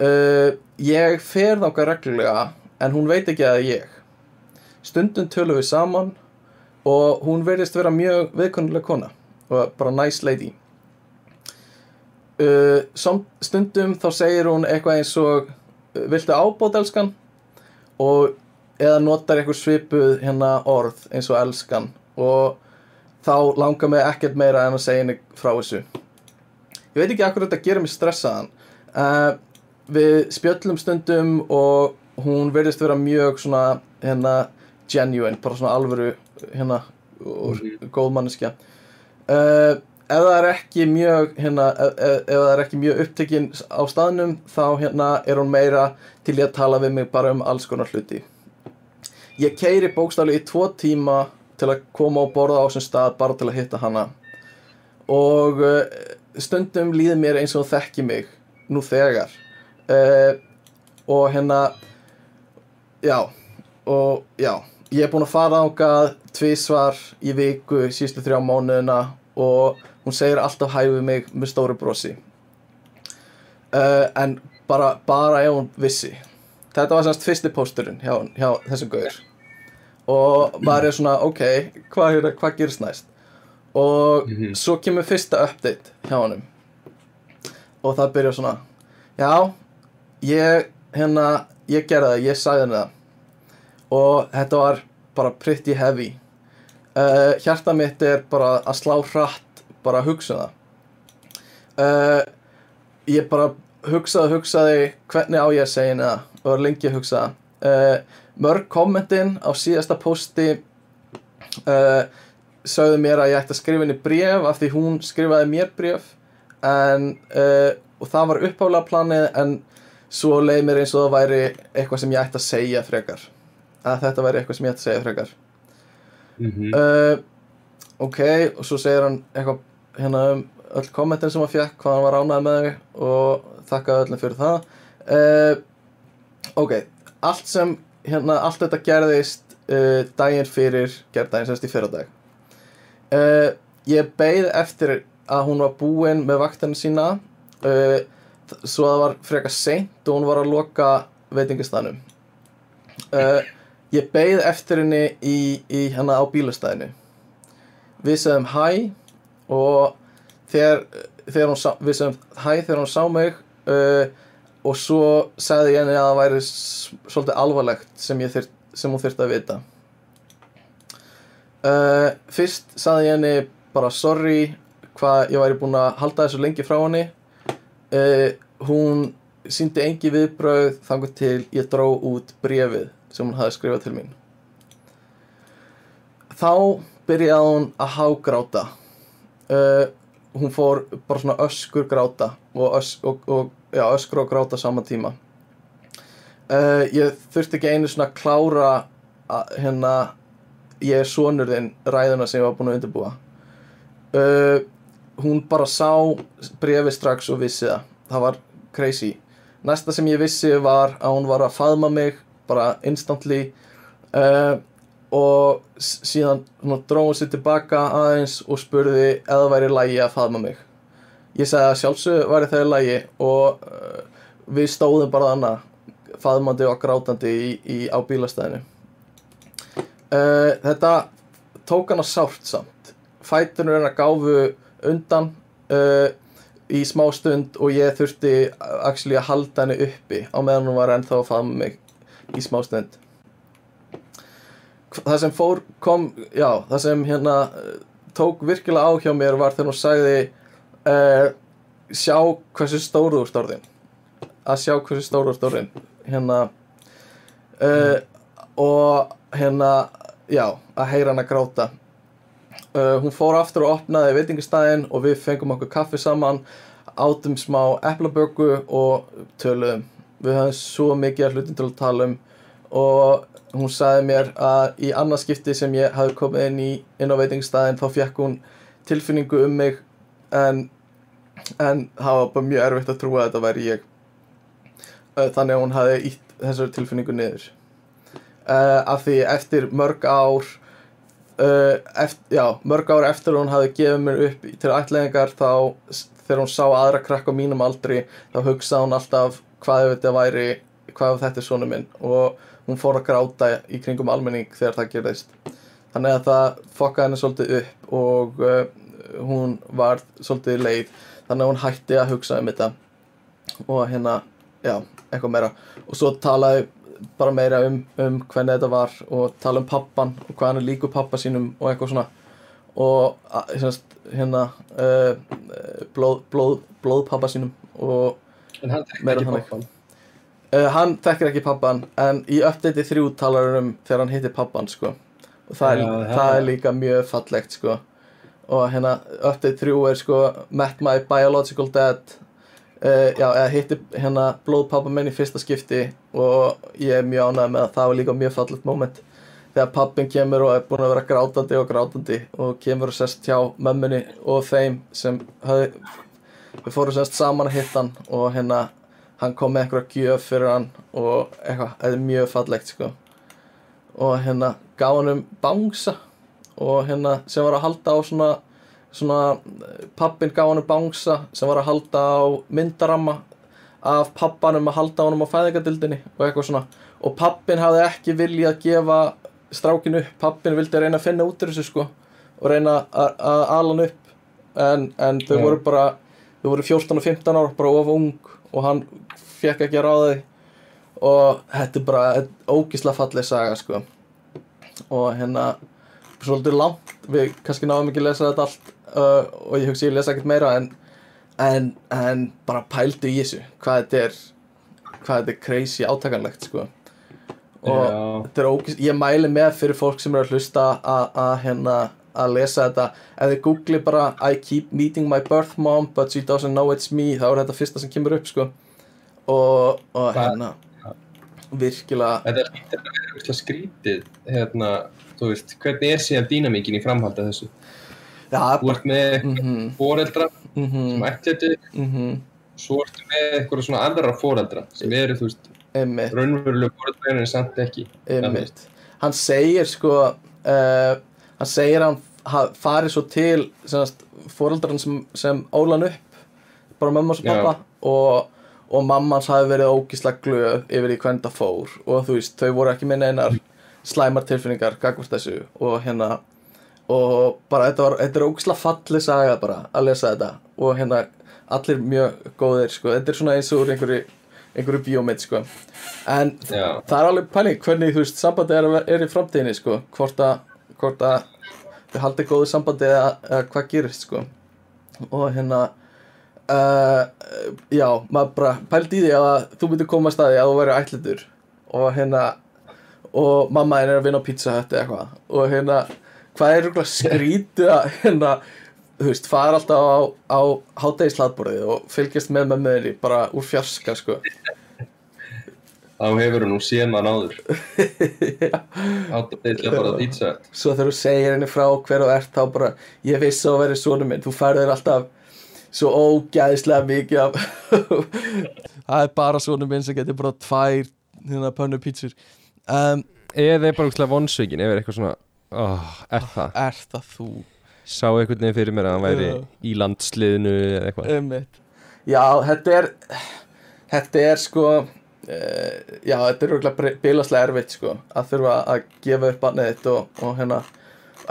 uh, ég fer þáka reglulega en hún veit ekki að ég. Stundum tölum við saman og hún verðist vera mjög viðkonuleg kona og bara nice lady uh, som, stundum þá segir hún eitthvað eins og uh, viltu ábót elskan? Og eða notar eitthvað svipuð hérna orð eins og elskan. Og þá langar mig ekkert meira en að segja henni frá þessu. Ég veit ekki akkur þetta gerir mig stressaðan. Uh, við spjöllum stundum og hún verðist vera mjög svona hérna genuine, bara svona alvöru hérna og góð manneskja. Uh, ef það er ekki mjög hérna, ef, ef ef það er ekki mjög upptekinn á staðnum þá hérna er hún meira til í að tala við mig bara um alls konar hluti. Ég keiri bókstaflega í tvo tíma til að koma og borða á þessum stað bara til að hitta hana. Og uh, stundum líður mér eins og hún þekki mig nú þegar. Uh, og hérna já og já, ég er búinn að fara ángað tvísvar í viku síðustu þrjá mánuðina og hún segir alltaf hæ við mig með stóru brosi. Uh, en bara, bara ef hún vissi. Þetta var semst fyrsti pósturinn hjá, hjá þessum gauður og maður er svona, ok, hvað, hvað gerist næst? Og Mhm. svo kemur fyrsta update hjá honum. Og það byrjar svona já, ég hérna, ég gerði það, ég sagði henni það. Og þetta var bara pretty heavy. Uh, hjarta mitt er bara að slá hratt bara að hugsa það. Uh, ég bara hugsaði, hugsaði hvernig á ég að segja það? Og var lengi að hugsa uh, mörg kommentin á síðasta posti uh, sögðu mér að ég ætti að skrifa henni bréf af því hún skrifaði mér bréf. En og það var uppálega planið en svo leið mér eins og það væri eitthvað sem ég ætti að segja frekar. Að þetta væri eitthvað sem ég ætti að segja frekar. Mhm. uh, ok, og svo segir hann eitthvað hérna um öll kommentin sem hann fekk hvað hann var ánægð með þau og þakkaði öllum fyrir það. Uh, ok, allt sem hérna, allt þetta gerðist uh, daginn fyrir, gerðdaginn semst í fyrradag. Uh, ég beið eftir að hún var búin með vaktina sína svo það var frekar seint og hún var að loka veitingastanum ég beið eftir henni í, í hérna á bílastæðinu. Við segðum hæ og þegar, þegar hún sá, við segðum hæ þegar hún sá mig uh, og svo sagði ég henni að það væri svolítið alvarlegt sem, þyrt, sem hún þurfti að vita. Uh, fyrst sagði ég henni bara sorry hvað ég væri búin að halda þessu lengi frá henni. Uh, hún síndi engi viðbröð þangur til ég dró út brefið sem hún hafði skrifað til mín. Þá byrjaði hún að hágráta uh, hún fór bara svona öskur gráta og, ös, og, og já, öskur og gráta saman tíma. Uh, ég þurfti ekki einu svona klára að, hérna ég er sonur þinn ræðuna sem ég var búin að undirbúa. Uh, hún bara sá brefi strax og vissi það. Það var crazy. Næsta sem ég vissi var að hún var að faðma mig bara instantly. Uh, og síðan dróði sér tilbaka aðeins og spurði eða væri lægi að faðma mig. Ég sagði að sjálfsög væri í lægi og uh, við stóðum bara þannig faðmandi og grátandi í, í, á bílastæðinu. Uh, þetta tók hana sárt samt. Fætunur hennar gáfu undan uh, í smá stund og ég þurfti actually að halda henni uppi á meðan hún var ennþá að faðma mig í smá stund það sem fór kom, já, það sem hérna tók virkilega á hjá mér var þegar hún sagði uh, sjá hversu stóru úr stórðin að sjá hversu stóru úr stórðin hérna uh, og hérna já, að heyra hann að gráta. Uh, hún fór aftur og opnaði veitingastæðin og við fengum okkur kaffi saman átum smá eplaböku og töluðum. Við höfum svo mikið að hlutum til að tala um og hún sagði mér að í annað skipti sem ég hafði komið inn, í, inn á veitingastæðin þá fekk hún tilfinningu um mig en, en það var bara mjög erfitt að trúa að þetta væri ég. Þannig að hún hafði ítt þessari tilfinningu niður. Uh, af því eftir mörg ár uh, eftir, já, mörg ár eftir hún hafði gefið mér upp til ætlingar þá þegar hún sá aðra krakka á mínum aldri þá hugsaði hún alltaf hvað ef þetta væri hvað ef þetta er svona minn. Og hún fór að gráta í kringum almenning þegar það gerðist. Þannig að það fokkaði henni svolítið upp og uh, hún var svolítið leið. Þannig að hún hætti að hugsa um þetta og hérna, já, eitthvað meira. Og svo talaði bara meira um, um hvernig þetta var og tala um pappan og hvað hann er líku pappa sínum og eitthvað svona. Og hérna uh, blóð, blóð, blóð pappa sínum og En hann tekir Meira ekki þannig. pappan Uh, hann þekkir ekki pappan en í uppdati þrjú talar um þegar hann hittir pappan sko. og það, Já, er, já. það er líka mjög fallegt sko og hérna update 3 er sko met my biological dad uh, já, eða hitti hérna blóðpappa minn í fyrsta skipti og ég er mjög ánægð með að það var líka mjög fallegt moment þegar pappin kemur og er búin að vera grátandi og grátandi og kemur og sest hjá mömmunni og þeim sem höfði við fórum sérst saman að hitta hann og hérna hann kom með eitthvað gjöf fyrir hann og eitthvað, þetta er mjög fallegt sko. Og hérna gaf hann um bangsa og hérna sem var að halda á svona svona pappin gaf hann um bangsa sem var að halda á myndaramma af pappanum að halda á honum á fæðingadildinni og eitthvað svona. Og pappin hafði ekki viljað gefa strákinu upp, pappin vildi reyna að finna út úr þessu sko og reyna að að ala hann upp. En, en þau Já. voru bara þau voru 14 og 15 ára, bara of ung og hann fekk ekki að því. Og þetta er bara ógisla falleg saga sko. Og hérna svolítið langt, við kannski náðum ekki að lesa þetta allt uh, og ég hugsi ég lesa ekkert meira en, en, en bara pældu í þessu hvað þetta er hvað þetta er crazy átakanlegt sko. Og Já. þetta er ógist, ég mæli með fyrir fólk sem er að hlusta að hérna að lesa þetta, ef þið googli bara I keep meeting my birth mom but she doesn't know it's me, þá er þetta fyrsta sem kemur upp sko. Og, og hérna virkilega Þetta er eitthvað skrítið hérna, þú veist, hvernig er síðan dýnamíkin í framhaldi af þessu? já, Þú ert með mhm, foreldra mhm, sem ætletu mhm. Svo ertu með eitthvað svona aðra foreldra sem eru, þú veist, raunverulega foreldra en samt ekki. Hann segir sko uh, hann segir að hann ha- fari svo til semast, fóreldrarn sem, sem ólan upp bara mamma og pappa og, og mamma hans hafi verið ógíslega glöð yfir í hvernig það fór. Og þú veist, þau voru ekki með neinar slæmar tilfinningar gagvart þessu og hérna og bara þetta, var, þetta er ógíslega fallið saga bara að lesa þetta. Og hérna allir mjög góðir sko, þetta er svona eins og úr einhverju einhverju bíómynd sko. En Já, það er alveg pæling hvernig þú veist sambandi er, er í framtíðinni sko. Hvort að, hvort að við haldið góðu sambandi eða, eða hvað gerist sko. Og hérna uh, já, maður bara pælt í því að þú myndir koma að staði að þú væri ætlitur og hérna og mamma er að vinna á pizza hut eða eitthvað. Og hérna hvað er rúglega skrítið að hérna þú veist, fara alltaf á, á hátægisladborðið og fylgjast með mömmuðinni bara úr fjarska sko þá hefur hún nú séð mann áður *laughs* Átt að bara pizza svo þegar þú segir henni frá hver og ert þá bara, ég vissi að vera svona minn þú færðir alltaf svo ógæðislega mikið af *laughs* það er bara svona minn sem getur bara tvær hérna pönnu pítsur um, Eða er bara úrslega vonsvíkin Ef er eitthvað svona oh, Er það? er það þú Sá einhvern veginn fyrir mér að hann væri Já. í landsliðinu eða eitthvað Einmitt. já, þetta er þetta er sko uh, já, þetta er örgulega bilaslega erfitt sko, að þurfa að gefa upp annað þitt og, og hérna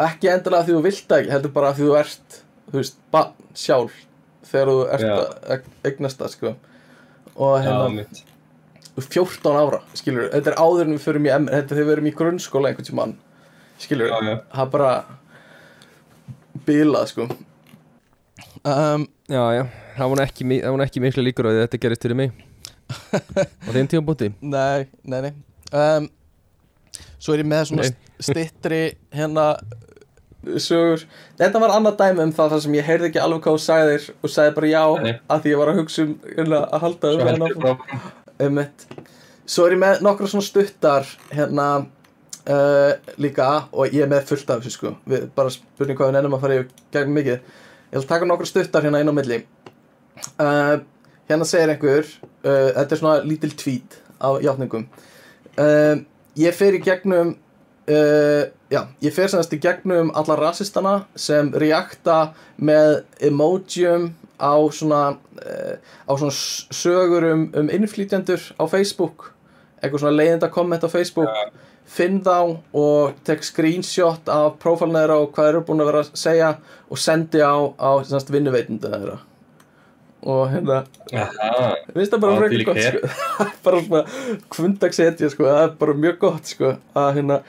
ekki endilega því þú vilt ekki, heldur bara því þú ert þú veist, barn sjálf þegar þú ert Já. að eignast það sko og Já, hérna, ert 14 ára skilur, þetta er áður en við förum í þetta er þegar við erum í grunnskóla einhvern tímann skilur, Já, já. það er bara bilað sko um, Já, já, það var nú ekki, ekki miklu líkur á því að þetta gerist fyrir mig *laughs* Á þeim tíum búti Nei, nei, nei. Um, Svo er ég með svona stittri hérna uh, sögur. Þetta var annað dæmi um það þar sem ég heyrði ekki alveg hvað þú sagðir og sagði bara já Nei. að því ég var að hugsa um hérna, að halda um hérna frá Einmitt. Svo er ég með nokkra svona stuttar hérna uh, líka og ég er með fullt af þessu sko. Við, bara spurning hvað við nennum að fara í gegn mikið. Ég að taka nokkra stuttar hérna inn á milli. Uh, hérna segir einhver uh, þetta er svona lítil tweet á játningum. Uh, ég fer í gegnum uh, já, ég fer semast í gegnum alla rasistana sem reakta með emojium á svona uh, á svona sögur um, um innflytjendur á Facebook. Eitthvað svona leiðinda komment á Facebook. Finn þá og tek screenshot af prófálna þeirra og hvað þeir eru búin að vera að segja og sendi á, á semast vinnuveitunda þeirra og hérna Mér finnst það bara þvílík gott sko. *laughs* Bara svona kvundagsetja sko. það er bara mjög gott sko. að hérna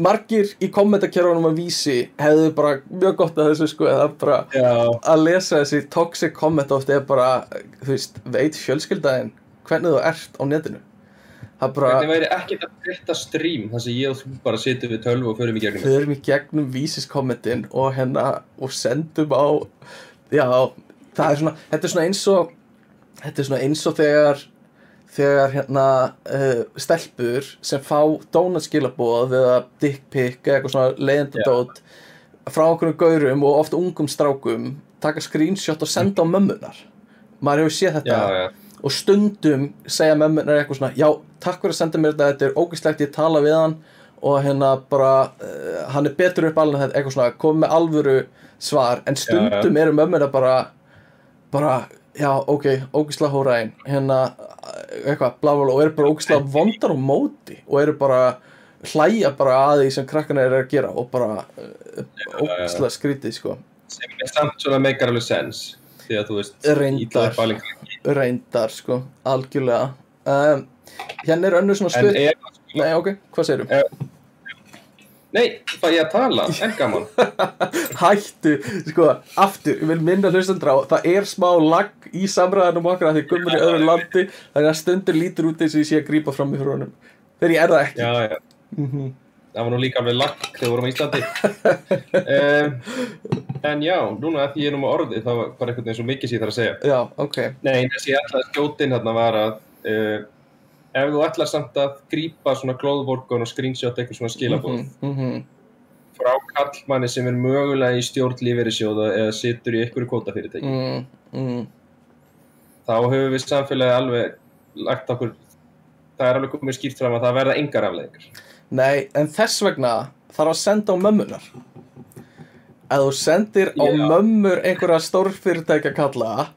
margir í kommentarkerfunum að vísi hefðu bara mjög gott að þessu sko. er bara að lesa þessi toxic comment oft er bara þú veist, veit fjölskyldaðin hvernig þú ert á netinu það bara væri ekkert að frétta stream þar sem ég og þú bara sittum við tölvu og förum í gegnum förum í gegnum vísiskommentin og hérna og sendum á já, það er svona þetta er svona eins og þetta er svona eins og þegar þegar hérna uh, stelpur sem fá dónatskilaboð eða dick pic eða eitthvað svona leiðendadót frá okkur gaurum og oft ungum strákum taka screenshot og senda á mömmunar maður hefur séð þetta. Já, já, og stundum segja mömmunar eitthvað svona já, takk fyrir að senda mér þetta, þetta er ógæslegt ég tala við hann. Og hérna bara uh, hann er betur upp alveg þetta eitthvað svona, komið með alvöru svar. En stundum eru mömmunar bara bara, já, ok, ógæslega hóraðin hérna, eitthvað, bla og eru bara ógæslega vondar og móti og eru bara hlæja bara að því sem krakkana eru að gera og bara uh, ógæslega skrítið sko. Sem er samt svona meikar alveg sens því að þú veist er baling reyndar sko, algjörlega. Um, hérna er önnur svona stuð ef, Nei, ok, hvað segirðu? Nei, það ég að tala, *laughs* en gaman Hættu, sko, aftur, ég vil minna hlustandra á, það er smá lag í samræðanum okkar að því gummur í öðru landi, þannig að stundur lítur út eins og ég sé að grípa fram í honum. Þegar ég er það ekki. já, já, Mhm. það var nú líka alveg lagg þegar við vorum á Íslandi *laughs* um, en já, núna að því ég er nú með orðið það var einhvern veginn svo mikið sem ég þarf að segja Já, ok. Nei, þessi ég ætlaði að skjótin þarna var að uh, ef þú ætlar samt að grípa svona glóðvorkun og screenshot eitthvað svona skilabóð Mhm, mhm. frá kallmanni sem er mögulega í stjórn lífeyrissjóða eða situr í einhverju kvótafyrirtæki Mm, mm. þá höfum við samfélagi alveg lagt okkur það er alveg komið skýrt fram að það verða engar afleðingar Nei, en þess vegna þarf að senda á mömmunar. Ef þú sendir á Já. mömmur einhverja stórfyrirtækja kalla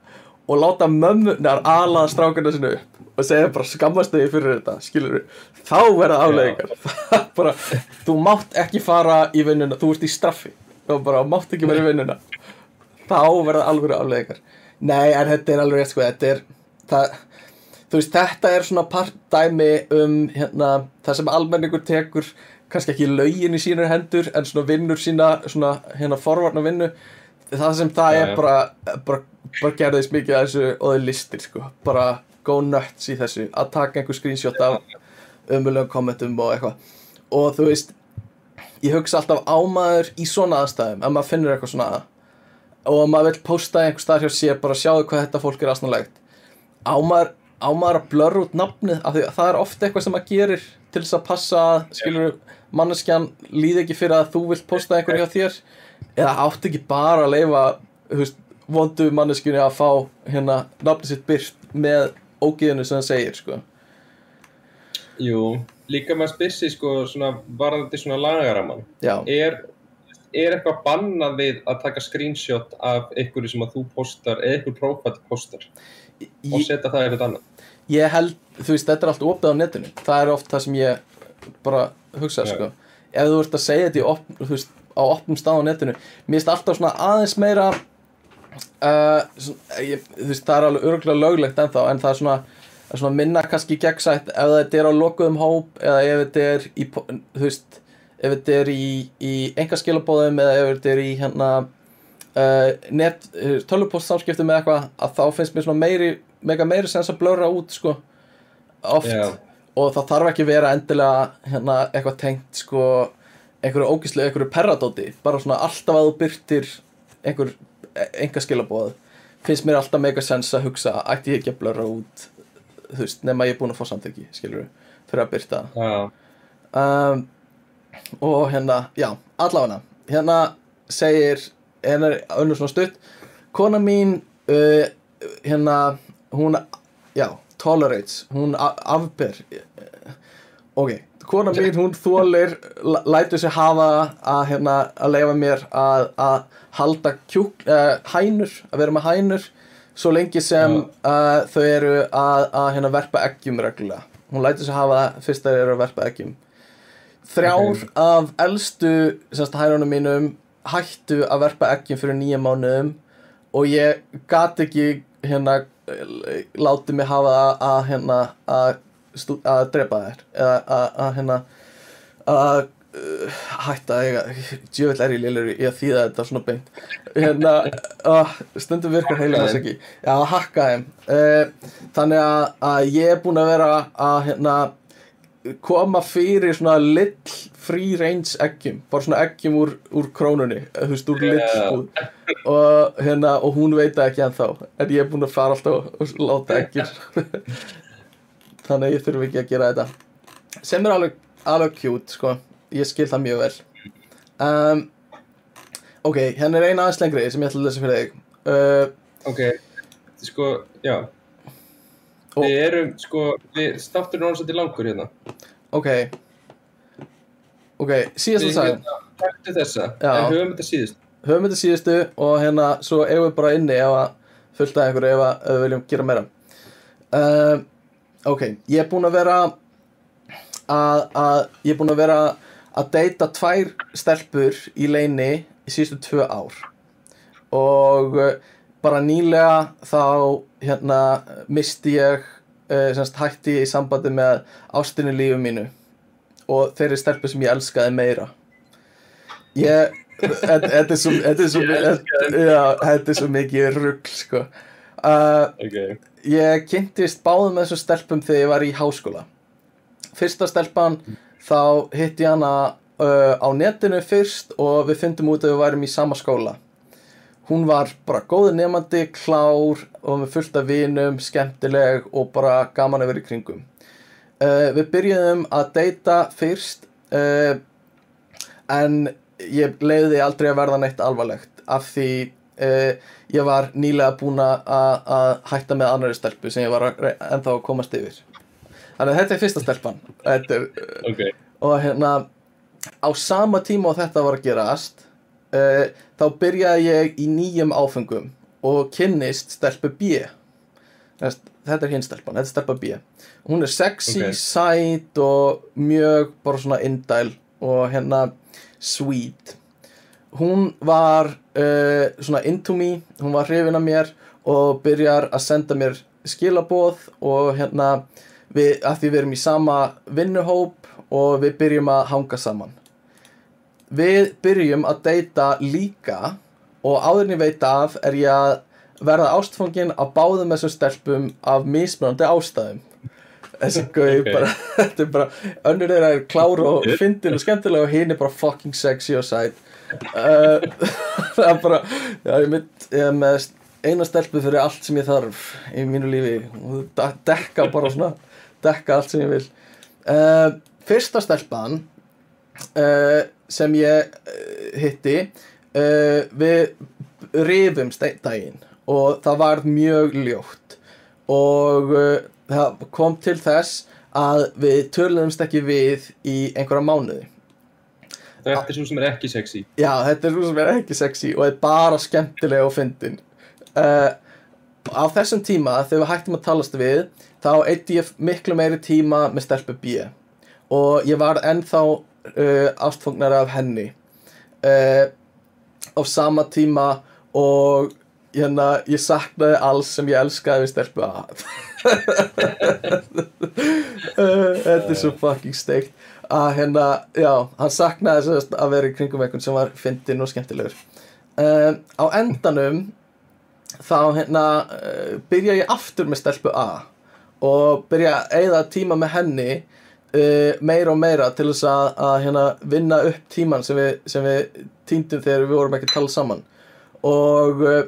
og láta mömmunar alaða strákana sinu upp og segja bara skammast þig fyrir þetta, skilur þá verða afleðingar. *laughs* bara, þú mátt ekki fara í vinnuna, þú ert í straffi og bara mátt ekki vera í vinnuna. Þá verða alveg afleðingar. Nei, en þetta er alveg rétt, sko, þetta er, það, þú veist, þetta er svona partdæmi um hérna, það sem almenningur tekur kannski ekki lögin í sínur hendur en svona vinnur sína svona hérna forvarna vinnu það sem það Já, er bara, bara, bara gerðist mikið af þessu og þau listir sko, bara go nuts í þessu að taka einhver screenshot af umöðlegum kommentum og eitthvað. Og þú veist ég hugsa alltaf ámaður í svona aðstæðum ef maður finnur eitthvað svona og maður vill posta einhver stað hjá sér bara sjáðu hvað þetta fólk er aðsnarlegt ámaður, ámaður að blurra út nafnið af því að það er ofta eitthvað sem maður gerir til þess að passa skilur manneskjan líði ekki fyrir að þú vilt posta einhver hjá þér. Eða átt ekki bara að leifa þú veist, vondu manneskjunni að fá hérna nafnið sitt byrt með ógiðinu sem það segir sko. Jú, líka maður spyrsi sko varðandi svona lagaraman er, er eitthvað bannað við að taka screenshot af einhverju sem að þú postar eða einhver prófætt postar? Og ég, setja það eitthvað annað? Ég held þú veist, þetta er allt opið á netinu. Það er oft það sem ég bara hugsa sko. ef þú ert að segja þetta í þú veist, á opnum stað á netinu mér finnst alltaf svona aðeins meira uh, svona, ég, þú veist, það er alveg örgulega löglegt ennþá en það er svona, er svona minna kannski gegnsætt ef þetta er á lokuðum hóp eða ef þetta er í, þú veist ef þetta er í, í engaskilabóðum eða ef þetta er í hérna uh, net, tölvupost samskiptum eða eitthvað að þá finnst mér svona meiri mega meiri sens að blöra út sko oft Já. og það þarf ekki vera endilega hérna eitthvað tengt sko einhverju ógíslega, einhverju perradóti bara svona alltaf að þú byrtir einhver enga skilabóð finnst mér alltaf mega sens að hugsa ætti ég ekki að blöra út þú veist, nema ég er búin að fá samþyggi skilur fyrir að byrta um, og hérna, já, allavega hérna segir hérna er önnur svona stutt kona mín uh, hérna, hún já, tolerates, hún afber ok, kona mín hún þólir, l- lætur sig hafa að hérna, að leifa mér að, að halda kjúk uh, hænur, að vera með hænur svo lengi sem uh, þau eru að, að hérna, verpa eggjum reglulega. Hún lætur sig hafa það fyrst þau eru að verpa eggjum. Þrjár Ok. af elstu semst hænunum mínum hættu að verpa eggjum fyrir nýja mánuðum og ég gat ekki hérna látið mig hafa að hérna að, að drepa þær eða að, hérna að uh, hætta djöfull er ég lélur í að þýða þetta svona beint. Hérna uh, *laughs* stundum virkar heilum þess ekki. Já, að hakka þeim. Uh, þannig að, að ég er búin að vera að hérna koma fyrir svona lill free range eggjum bara svona eggjum úr, úr krónunni þú veist, úr Já. lill og, hérna, og hún veit ekki ennþá en ég er búinn að fara alltaf og láta *laughs* eggjur *laughs* þannig að ég þurfi ekki að gera þetta. Sem er alveg, alveg cute sko. ég skil það mjög vel. Um, ok, hérna er eina aðeins lengri sem ég ætla að lesa fyrir þig. Uh, Ok, sko, já. Og- Við erum, sko, við státturinn orðins til langur hérna. Ok. Ok, síðast að hérna, taktu þessa. En höfum þetta síðust höfum þetta síðustu og hérna svo eigum við bara inni ef að fullt að ykkur ef að, við viljum gera meira. Uh, ok, ég er búinn að vera að, að ég er búinn að vera að deyta tvær stelpur í leini í síðustu tvö ár. Og uh, bara nýlega þá hérna misti ég uh, semst hætti í sambandi með ástinni lífu mínu og þeirri stelpu sem ég elskaði meira. Ég *laughs* þetta er svo þetta er svo mikið rugg sko uh, Ok, ég kynntist báðum með þessum stelpum þegar ég var í háskóla. Fyrsta stelpan þá hitti ég hana uh, á netinu fyrst og við fundum út að við værum í sama skóla. Hún var bara góður nefandi, klár og með fullt af vinum, skemmtileg og bara gaman að vera í kringum. Uh, við byrjuðum að deyta fyrst uh, en ég leiði aldrei að verða neitt alvarlegt af því uh, ég var nýlega búin að hætta með annari stelpu sem ég var ennþá að komast yfir. Þannig að þetta er fyrsta stelpan. Er, ok. Og hérna á sama tíma og þetta var að gerast uh, þá byrjaði ég í nýjum áfengum og kynnist stelpu B. Þetta er hinn stelpan, þetta er stelpa B. Hún er sexy, Ok. sæt og mjög bara svona indæl og hérna sweet hún var uh, svona into me hún var hrifin af mér og byrjar að senda mér skilaboð og hérna við, að því við erum í sama vinnuhóp og við byrjum að hanga saman. Við byrjum að deyta líka og áður en ég veit af er ég að verða ástfangin af báðum þessum stelpum af mismunandi ástæðum. Þessi gauð Ok. bara *laughs* þetta er bara, önnur þeirra er klár og fyndin og skemmtilega og hinn er bara fucking sexy og sæt. uh, *laughs* það er bara já, ég, mynd, ég með eina stelpu fyrir allt sem ég þarf í mínu lífi. Og de- dekka bara svona dekka allt sem ég vil. Uh, fyrsta stelpan uh, sem ég hitti uh, við einn daginn og það var mjög ljótt. Og það kom til þess að við töluðumst ekki við í einhverja mánuði Þetta er svo sem er ekki sexy. Já, þetta er svo sem er ekki sexy og er bara skemmtileg og fyndin. Uh, Á þessum tíma þegar við hættum að talast við þá eitti ég miklu meiri tíma með stelpu B. Og ég var ennþá uh, ástfóknar af henni. Uh, á sama tíma og hérna, ég saknaði alls sem ég elskaði við stelpu A. *laughs* Þetta er svo fucking steikt að hérna, já, hann saknaði sérst að vera í kringum einhvern sem var fyndinn og skemmtilegur. Um, á endanum þá hérna uh, byrja ég aftur með stelpu A og byrja að eigða tíma með henni uh, meira og meira til þess að, að hérna, vinna upp tíman sem við, sem við týndum þegar við vorum ekki að tala saman. Og uh,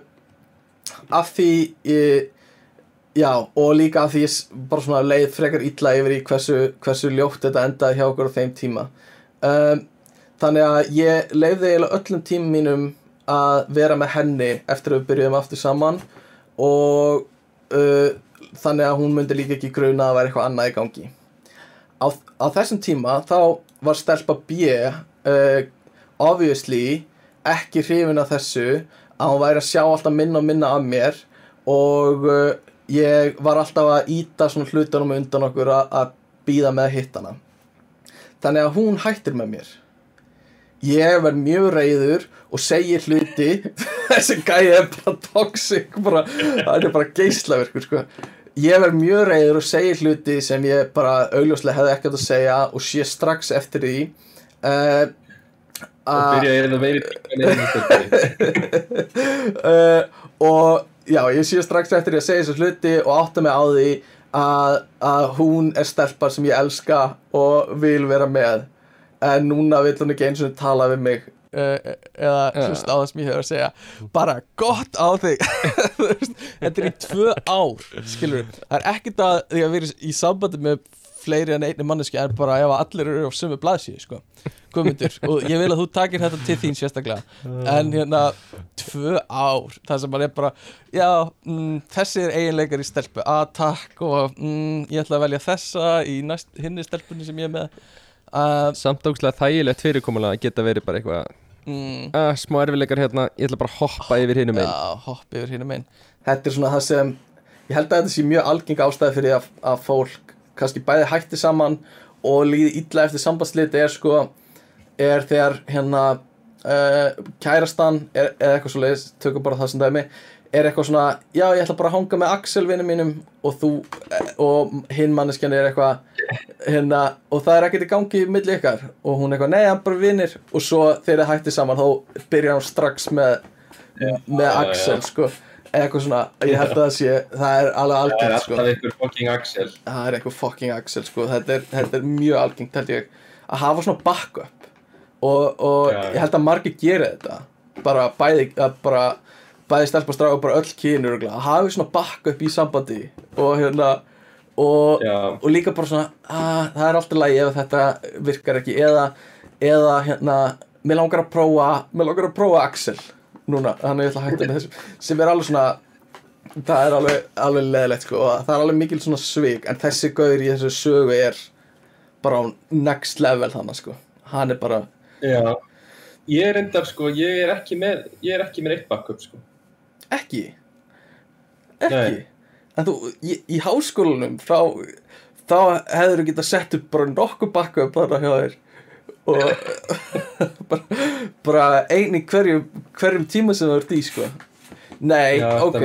af því ég, já, og líka af því bara svona leið frekar illa yfir í hversu, hversu ljótt þetta endaði hjá okkur á þeim tíma. Um, þannig að ég leifði eiginlega öllum tímum mínum að vera með henni eftir að við byrjuðum aftur saman og uh, þannig að hún myndi líka ekki gruna að vera eitthvað annað í gangi. Á, á þessum tíma þá var stelpa B uh, obviously ekki hrifin af þessu að hún væri að sjá alltaf minna og minna af mér og uh, ég var alltaf að íta svona hlutunum undan okkur að, býða með að hitta hana. Þannig að hún hættir með mér. Ég verð mjög reyður og segir hluti. *laughs* Þessi gæði er bara toxic bara, það er bara geislaverkur sko. ég verð mjög reyður og segir hluti sem ég bara augljóslega hefði ekkert að segja og sé strax eftir því uh, *laughs* og byrja að veiri uh, og já, ég sé strax eftir því að segja þessu hluti og átta mig á því að, að hún er stelpar sem ég elska og vil vera með. En núna vill hún ekki eins og tala við mig. Uh, eða Já. hlusta á það sem ég hefur að segja. Bara gott á þig *laughs* þetta er í tvö ár skilur það er ekkert að því að vera í sambandi með fleiri en einni manneski en bara ef allir eru á sömu blaðsíu sko. Guðmundur, og ég vil að þú takir þetta til þín sérstaklega. En hérna tvö ár, það sem bara er bara já, mm, þessi er eiginleikar í stelpu, að takk og mm, ég ætla að velja þessa í næst, hinni stelpunni sem ég er með. Uh, Samt ógustlega þægilegt fyrirkomulega að geta verið bara eitthvað mm, uh, Smá erfileikar hérna, ég ætla bara að hoppa yfir hinum einn Já, hopp yfir hínum einn Þetta er svona það sem Ég held að þetta sé mjög algeng ástæði fyrir að, að fólk kannski bæði hætti saman og líði illa eftir sambandsliti er sko er þegar hérna uh, kærastan er, er eitthvað svo leiðis, tökum bara það sem dæmi er eitthvað svona, já ég ætla bara að hanga með Axel vinnum mínum og þú eh, og hinn manneskjan er eitthvað hérna, og það er ekkert í gangi milli ykkar. Og hún er eitthvað, nei, hann bara vinnir og svo þegar þið hætti saman þá byrjar hann strax með, með. Axel sko, eitthvað svona ég held að það sé, það er alveg Það er algengt sko. ykkur fucking Axel. Það er eitthvað fucking Axel sko. þetta, er, þetta er mjög algengt held ég. Að hafa svona backup. Og, og Já. ég held að margir gera þetta. Bara bæði bara bæði stelpa stráð og bara öll kynur að hafa svona backup í sambandi og hérna og, og líka bara svona að, það er alltaf lægi ef þetta virkar ekki. Eða, eða hérna mér langar að prófa mér langar að prófa Axel núna, þannig ég ætla að hætta með þessu sem er alveg svona það er alveg, alveg leðilegt sko og það er alveg mikil svona svik en þessi gaur í þessu sögu er bara á next level þannig sko. Hann er bara, já. Ég er endar sko, ég er ekki með ég er ekki með eitt backup sko. Ekki? Ekki? Nei. en þú, í, í háskólanum þá, þá hefur þú getað sett upp bara nokkuð backup þarna hjá þér og *laughs* bara, bara einn í hverjum tíma sem þú ert í sko. Nei, Já, ok.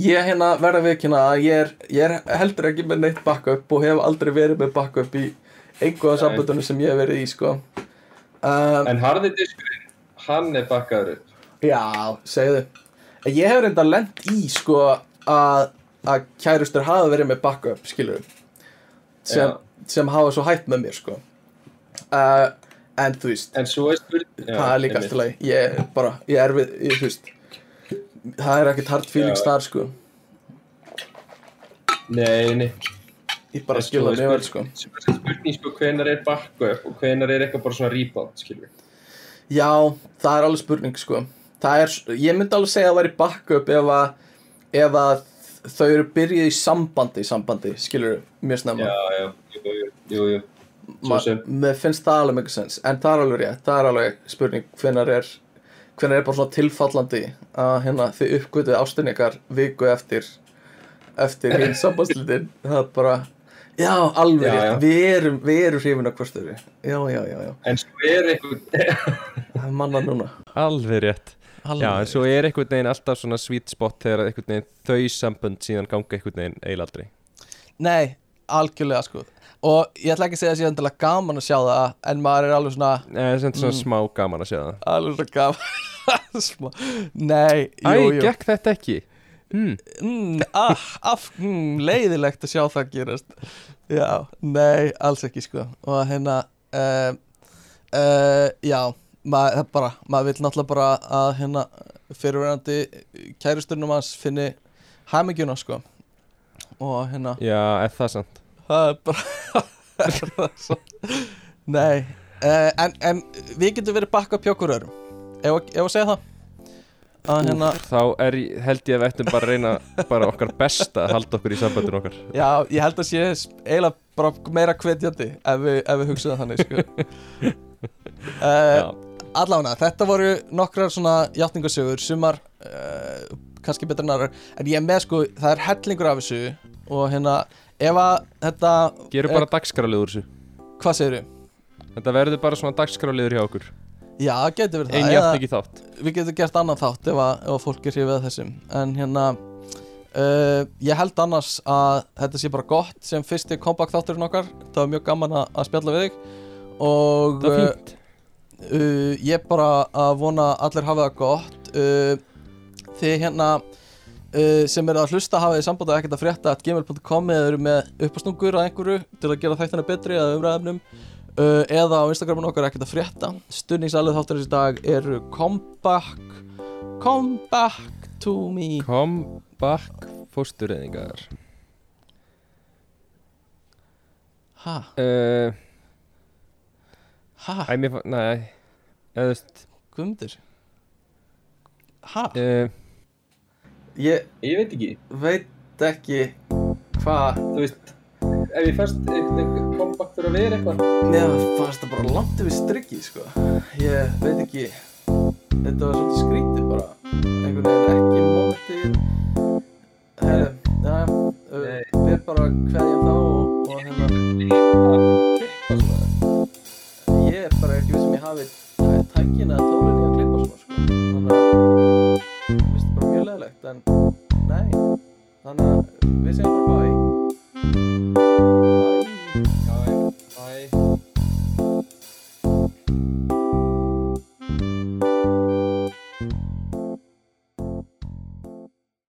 ég hérna verða við ekki að ég er, ég er heldur ekki með neitt backup og hef aldrei verið með backup í einhverja Nei. sambundunum sem ég hef verið í sko. Um, En harði diskurinn, hann er upp. Já, segðu. Ég hef reynda lent í sko að, að kærustur hafa verið með backup skilur sem, sem hafa svo hætt með mér sko uh, En þú veist En svo er spurning það er líka alltaf leið Ég er bara, ég er við, ég, þú veist Það er ekkert hard feelings þar sko. Nei, nei. Ég bara skilða er mjög vel sko. Svo er spurning sko, hvenar er backup og hvenar er eitthvað bara svona rebound, skilur Já, það er alveg spurning sko. Það er, ég myndi alveg segja að það væri backup ef að, ef að þau eru byrjuð í sambandi, sambandi, skilur mjög snemma. Já, já, jú, jú, jú, jú. Mér finnst það alveg mikið sens En það er alveg rétt, það er alveg spurning Hvenær er, hvenær er bara svona tilfallandi Að hérna þið uppgötuð ástin ykkar Viku eftir Eftir *laughs* hinn sambandslitin. Það er bara, já alveg Já, rétt. já. Við erum, við erum hrifin af hvörstöðu Já, já, já, já, En svo er eitthvað *laughs* manna núna. Alveg rétt. Alveg. Já, en svo er einhvern veginn alltaf svona sweet spot þegar einhvern veginn þau sambönd síðan ganga einhvern veginn eiginlega aldrei. Nei, algjörlega sko Og ég ætla ekki að segja að sé endilega gaman að sjá það En maður er alveg svona Nei, það er svona Mm. smá gaman að sjá það Alveg svona gaman *laughs* Smá. Nei, Æ, jú, jú gekk þetta ekki? Hmm. mm, ah, af, mm, leiðilegt að sjá það gerast já, nei, alls ekki sko og hérna uh, uh, já, maður það bara, maður vil náttúrulega bara að hérna fyrirverandi kærusturnum hans finni hæmingjuna sko og hérna Já, er það sant? það er bara *laughs* er það svo nei, uh, en, en við getum verið bakka pjókur örum ef, ef að segja það? Að hérna Þá er, ég- held ég að við ættum bara að reyna bara okkar besta að halda okkur í sambandinu okkar. Já, ég held að sé eiginlega bara meira hvetjandi ef við, ef við hugsaðum þannig sko. uh, *laughs* Já, Allána, þetta voru nokkrar svona játningasögur sumar uh, kannski betur en aðrar. En ég er með sko, það er hellingur af þessu og hérna, ef að þetta, gerum bara dagskráliður þessu. Hvað segir við? Þetta verður bara svona dagskráliður hjá okkur. Já, getur verið það. Játn eða ekki þátt. við getum gert annan þátt ef að, ef að fólk er hrifið að þessum. En hérna uh, ég held annars að þetta sé bara gott sem fyrsti kompakt þátturinn okkar. Það var mjög gaman að, að spjalla við þig. Og Það er uh, fínt. uh, ég bara að vona að allir hafa það gott. Uh, þið hérna uh, sem er að hlusta hafið samband að ekkert að frétta at gmail.com eða eru með uppastungur að einhverju til að gera þættina betri eða umræðefnum uh, eða á Instagramun okkar ekkert að frétta. Stunningsalið þáttarins í dag eru Come back Come back to me. Come back fóstureyðingar. Ha, uh, ha, Æ, mér fann, nei eða þú veist guðmundur? Ha, uh, ég Ég veit ekki, veit ekki hvað þú veist. Ef ég fannst einhvern comeback fyrir að vera eitthvað. Mér fannst það bara langt yfir strikki sko. Ég veit ekki. Þetta var svolítið skrítið bara. Einhvern veginn ekki mómentið Herru, já, uh, við bara kveðjum þá og, og hérna. Ég er bara ekki við sem ég hafi tækin eða tólinn í að klippa við segjum bara bye Bye Já, bye